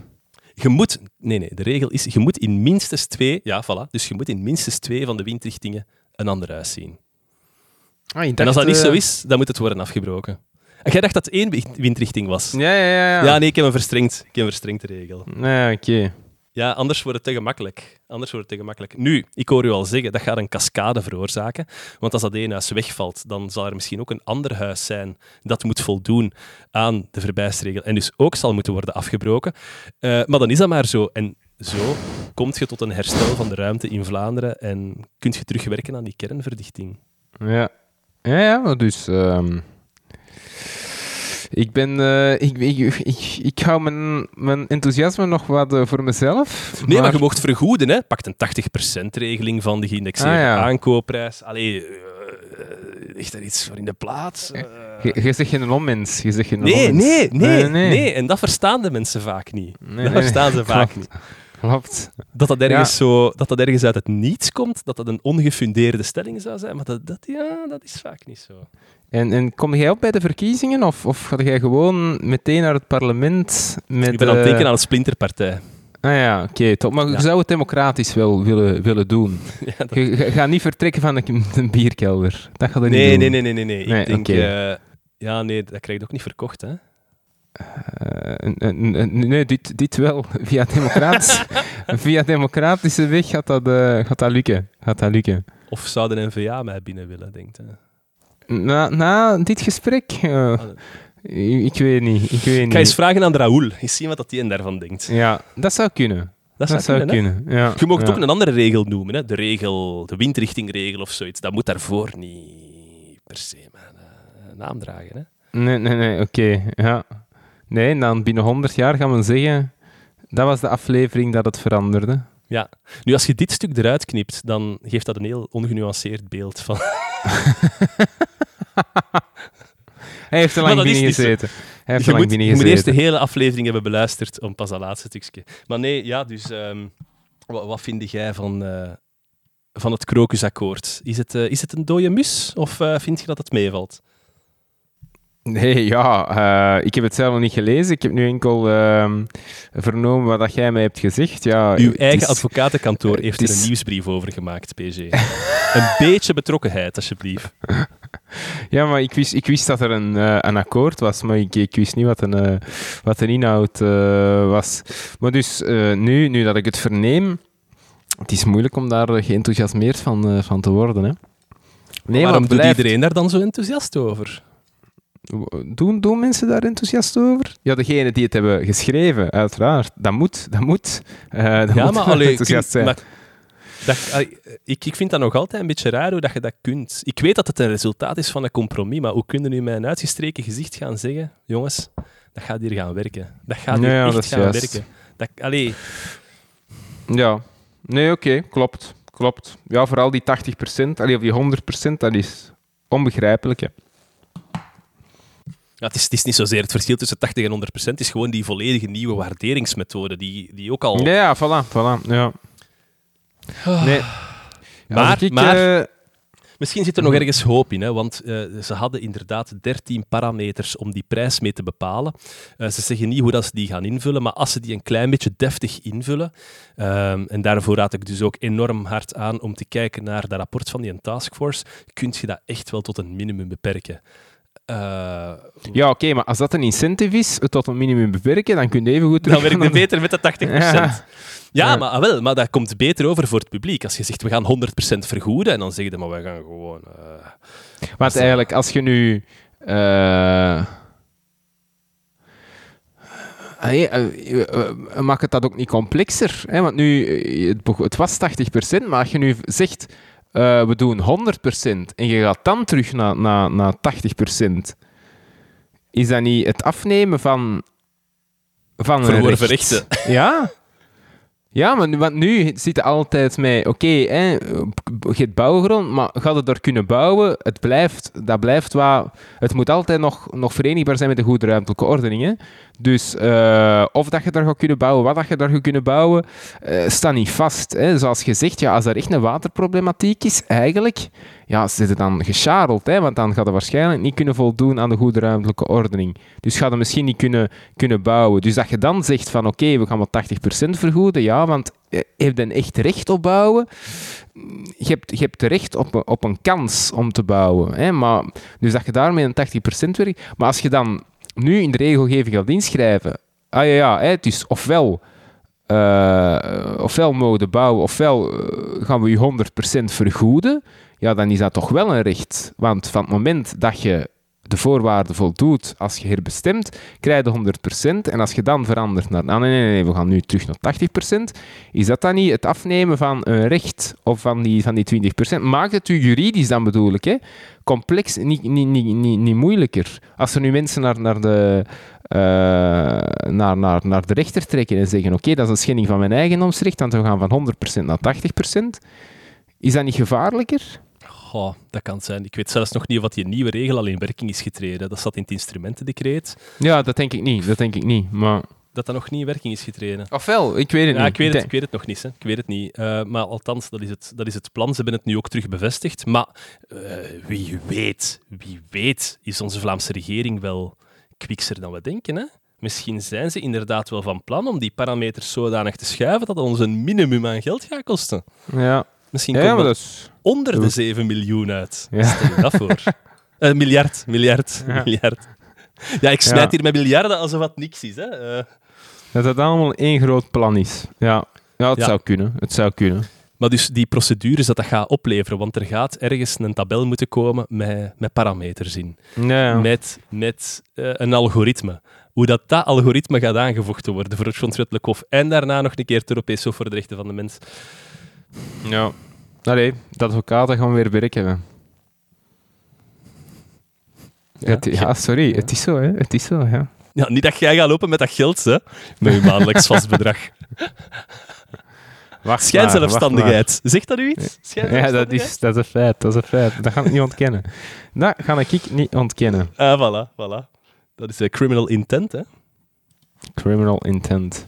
Je moet, nee, nee, de regel is, je moet in minstens twee, ja, voilà, dus je moet in minstens twee van de windrichtingen een ander huis zien. Ah, en als dat niet eh, zo is, dan moet het worden afgebroken. En jij dacht dat het één wi- windrichting was? Ja, ja, ja. Ja, ja. nee, ik heb een verstrengd, ik heb een verstrengde regel. Nee, oké. Ja, anders wordt het te gemakkelijk. Anders wordt het te gemakkelijk. Nu, ik hoor u al zeggen, dat gaat een cascade veroorzaken. Want als dat ene huis wegvalt, dan zal er misschien ook een ander huis zijn dat moet voldoen aan de verbijstregel en dus ook zal moeten worden afgebroken. Eh, maar dan is dat maar zo. En zo kom je tot een herstel van de ruimte in Vlaanderen en kunt je terugwerken aan die kernverdichting. Ja. Ja, ja, dus... ehm, ik ben... eh, ik, ik, ik, ik hou mijn, mijn enthousiasme nog wat eh, voor mezelf. Nee, maar, je mocht vergoeden, hè. Pakt een 80%-regeling van de geïndexeerde Ah, ja. aankoopprijs. Allee, eh, ligt er iets voor in de plaats? Je, je zegt geen onmens. Je zegt geen Nee, onmens. nee, nee, nee, nee. En dat verstaan de mensen vaak niet. Nee, dat nee, verstaan ze vaak niet. Klopt. Dat dat, ergens zo, dat dat ergens uit het niets komt, dat dat een ongefundeerde stelling zou zijn, maar dat, dat, ja, dat is vaak niet zo. En, en kom jij op bij de verkiezingen? Of, of ga jij gewoon meteen naar het parlement met... Ik ben aan het eh, denken aan een splinterpartij. Ah ja, oké, top. Maar je Ja. zou het democratisch wel willen, willen doen. Ja, dat- Je, je gaat niet vertrekken van een, een bierkelder. Dat gaat er niet Nee, doen. nee, nee, nee, nee, nee. Nee, Ik denk, eh, ja, nee, dat krijg je ook niet verkocht, hè? Eh, nee, dit, dit wel. Via, democratisch, via democratische weg gaat dat, eh, gaat dat lukken. Gaat dat lukken. Of zou de NVA mij binnen willen, denkt hè? Na, na dit gesprek? eh, ik, ik weet niet. Ik weet niet. ga eens vragen aan Raoul. Eens zien wat dat die daarvan denkt. Ja, dat zou kunnen. Dat, Dat, zou kunnen. Ja. Je mag ja. ook een andere regel noemen, hè? de regel, de windrichtingregel of zoiets. Dat moet daarvoor niet per se mijn naam dragen. Hè? Nee, nee, nee, oké. Ja. Nee, dan binnen 100 jaar gaan we zeggen... Dat was de aflevering dat het veranderde. Ja. Nu, als je dit stuk eruit knipt, dan geeft dat een heel ongenuanceerd beeld van... Hij heeft Maar lang binnen zo. gezeten. Hij heeft Je lang moet, binnen je moet eerst de hele aflevering hebben beluisterd om pas dat laatste stukje. Maar nee, ja, dus... ehm, wat, wat vind jij van, eh, van het krokusakkoord? Is het, eh, is het een dode mus of eh, vind je dat het meevalt? Nee, ja. eh, ik heb het zelf nog niet gelezen. Ik heb nu enkel ehm, vernomen wat dat jij mij hebt gezegd. Ja, Uw eigen is- advocatenkantoor heeft er is- een nieuwsbrief over gemaakt, PG. een beetje betrokkenheid, alsjeblieft. Ja, maar ik wist, ik wist dat er een, eh, een akkoord was, maar ik, ik wist niet wat, een, eh, wat de inhoud was. Maar dus nu, nu dat ik het verneem, het is moeilijk om daar geenthousiasmeerd van, van te worden. Hè. Nee, Waarom maar doet blijft- iedereen daar dan zo enthousiast over? Doen, doen mensen daar enthousiast over? Ja, degene die het hebben geschreven, uiteraard. Dat moet, dat moet. eh dat ja, moet maar, wel allee, enthousiast kun- zijn. maar dat, ik, ik vind dat nog altijd een beetje raar hoe dat je dat kunt. Ik weet dat het een resultaat is van een compromis, maar hoe kun je nu met een uitgestreken gezicht gaan zeggen, jongens, dat gaat hier gaan werken. Dat gaat hier Ja, ja, echt dat is gaan juist. werken. Dat, allee, Ja, nee, oké, klopt. Klopt. Ja, vooral die 80%, allee, of die 100%, dat is onbegrijpelijk. Hè. Ja, het, is, het is niet zozeer het verschil tussen 80 en 100 procent, het is gewoon die volledige nieuwe waarderingsmethode die, die ook al... Ja, ja, voilà, voilà. Ja. Nee. Maar- Als ik, maar- eh, Misschien zit er nog ergens hoop in, hè, want eh, ze hadden inderdaad 13 parameters om die prijs mee te bepalen. Eh, ze zeggen niet hoe dat ze die gaan invullen, maar als ze die een klein beetje deftig invullen, ehm, en daarvoor raad ik dus ook enorm hard aan om te kijken naar dat rapport van die taskforce, kun je dat echt wel tot een minimum beperken. Eh, ja, oké, maar als dat een incentive is, het tot een minimum beperken, dan kun je even goed dan werkt het beter met de 80%. Ja, Ja. Maar, ah, wel, maar dat komt beter over voor het publiek. Als je zegt, we gaan 100% vergoeden, en dan zeg je, maar we gaan gewoon... eh, Want eigenlijk, als je nu... Hey, eh, eh, maak het dat ook niet complexer. Hè? Want nu, het was 80%, maar als je nu zegt, eh, we doen 100% en je gaat dan terug naar, naar, naar 80%, is dat niet het afnemen van, van Verworven recht? rechten. Ja. Ja, maar nu, want nu zit het altijd met, oké, hè, je hebt bouwgrond, maar gaat het daar kunnen bouwen? Het blijft, dat blijft wat, het moet altijd nog, nog verenigbaar zijn met de goede ruimtelijke ordening. Hè? Dus eh, of dat je daar gaat kunnen bouwen, wat dat je daar gaat kunnen bouwen, eh, staat niet vast. Hè? Zoals gezegd, ja, als er echt een waterproblematiek is, eigenlijk, ja, zit het dan gescharreld, hè? want dan gaat het waarschijnlijk niet kunnen voldoen aan de goede ruimtelijke ordening. Dus gaat het misschien niet kunnen, kunnen bouwen. Dus dat je dan zegt van, oké, we gaan wel 80% vergoeden, ja, want eh, heeft een echt recht op bouwen? Je hebt, je hebt recht op, een- op een kans om te bouwen. Hè? Maar, dus dat je daarmee een 80% werkt. Maar als je dan nu in de regelgeving gaat inschrijven, ah ja, ja hè, is ofwel, eh, ofwel mogen bouwen, ofwel eh, gaan we je 100% vergoeden, ja, dan is dat toch wel een recht. Want van het moment dat je de voorwaarden voldoet als je herbestemt, krijg je 100%. En als je dan verandert naar, ah, nee, nee, nee, we gaan nu terug naar 80%, is dat dan niet het afnemen van een recht of van die, van die 20%? Maakt het u juridisch dan bedoel ik, hè? complex, niet, niet, niet, niet, niet moeilijker. Als er nu mensen naar, naar, de, eh, naar, naar, naar de rechter trekken en zeggen, oké, dat is een schending van mijn eigendomsrecht, want we gaan van 100% naar 80%, is dat niet gevaarlijker? Goh, dat kan zijn. Ik weet zelfs nog niet of die nieuwe regel al in werking is getreden. Dat staat in het instrumentendecreet. Ja, dat denk ik niet. Dat denk ik niet. Maar... Dat dat nog niet in werking is getreden. Ofwel, ik weet het Ja, niet. ik weet het, ik weet het nog niet. Hè. Ik weet het niet. Eh, maar althans, dat is, het, dat is het plan. Ze hebben het nu ook terug bevestigd. Maar eh, wie weet, wie weet, is onze Vlaamse regering wel kwikser dan we denken. Hè? misschien zijn ze inderdaad wel van plan om die parameters zodanig te schuiven dat het ons een minimum aan geld gaat kosten. Ja, Misschien ja, komen maar we dat is... onder de 7 miljoen uit. Ja. Stel je dat voor. Eh, miljard, miljard, Ja. miljard. Ja, ik snijd hier met miljarden alsof het niks is. Hè. Eh, Dat het allemaal één groot plan is. Ja, ja het zou kunnen. Het zou kunnen. Maar dus die procedures dat dat gaat opleveren, want er gaat ergens een tabel moeten komen met, met parameters in. Ja, Met, met eh, een algoritme. Hoe dat, dat algoritme gaat aangevochten worden voor het grondwettelijk hof. En daarna nog een keer het Europees Hof voor de Rechten van de Mens. ja. Allee, de advocaten gaan weer werk hebben. Ja, het- ja, sorry. Het is zo, hè. Het is zo, ja. Ja, niet dat jij gaat lopen met dat geld, hè. Met je maandelijks vast bedrag. Wacht Schijnzelfstandigheid. Zegt dat u iets? Ja, dat is, dat is een feit. Dat is een feit. Dat ga ik niet ontkennen. Dat ga ik niet ontkennen. Ah, voilà, voilà. Dat is eh, criminal intent, hè. Criminal intent.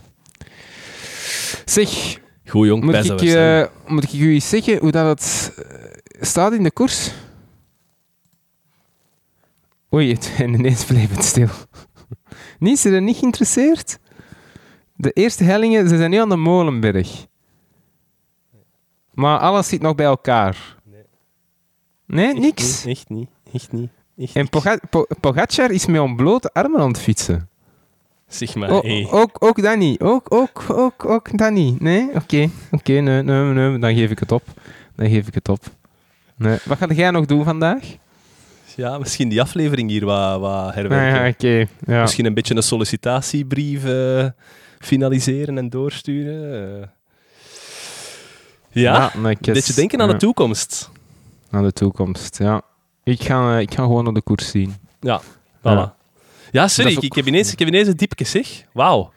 Zeg, Goed, jong. moet ik, eh, moet ik u iets zeggen hoe dat het eh, staat in de koers? Oei, het, en ineens bleef het stil. Niet, ze zijn niet geïnteresseerd? De eerste hellingen, ze zijn nu aan de Molenberg. Maar alles zit nog bij elkaar. Nee. Nee, Echt niks? niet, Echt niet. Echt niet. Echt En Pogacar is met ontblote armen aan het fietsen. Zeg maar, O- hey. ook, ook dat niet. Ook, ook, ook, ook dat niet. Nee? Oké. Oké, nee, nee, nee. Dan geef ik het op. Dan geef ik het op. Nee. Wat ga jij nog doen vandaag? Ja, misschien die aflevering hier wat, wat Ah, herwerken. ja, oké. Ja. Misschien een beetje een sollicitatiebrief eh, finaliseren en doorsturen. eh. Ja, maar ik dat is- je denken aan de toekomst. Aan de toekomst, ja. Ik ga, eh, ik ga gewoon naar de koers zien. Ja, voilà. Ja. Sorry, ik, heb ineens, ik heb ineens een diepje, zeg. Wauw.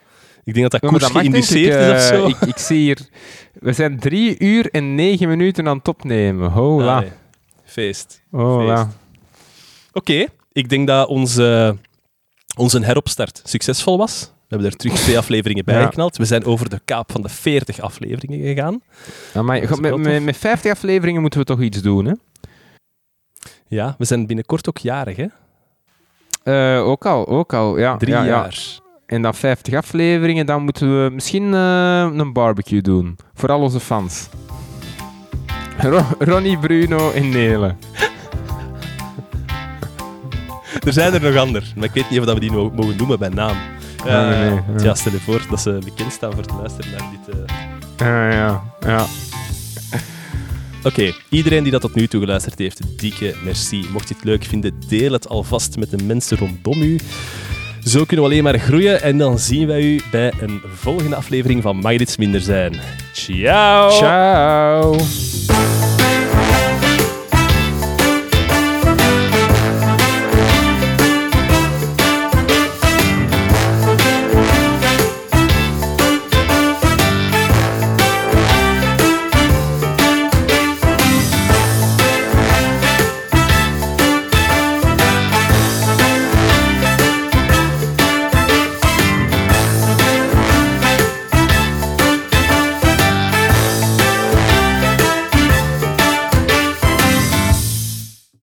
Ik denk dat dat koers geïnduceerd ik, is of eh, zo. Ik, ik zie hier... We zijn drie uur en negen minuten aan het opnemen. Hola. Feest. Hola. feest. Oké, ik denk dat onze, onze heropstart succesvol was. We hebben er terug twee afleveringen bij Ja. geknald. We zijn over de kaap van de 40 afleveringen gegaan. Ja, maar, met, met, met 50 afleveringen moeten we toch iets doen, hè? Ja, we zijn binnenkort ook jarig, hè? Eh, ook al, ook al. Ja, Drie ja, ja. jaar. En dan 50 afleveringen, dan moeten we misschien eh, een barbecue doen. Voor al onze fans. Ro- Ronnie, Bruno en Nele. Er zijn er nog ander, maar ik weet niet of we die nog mogen noemen bij naam. Nee, nee, nee, Eh, ja. Stel je voor dat ze bekend staan voor te luisteren naar dit... eh. Ja, ja, Oké, iedereen die dat tot nu toe geluisterd heeft, dikke merci. Mocht je het leuk vinden, deel het alvast met de mensen rondom u. Zo kunnen we alleen maar groeien en dan zien wij u bij een volgende aflevering van Mag Minder Zijn. Ciao! Ciao.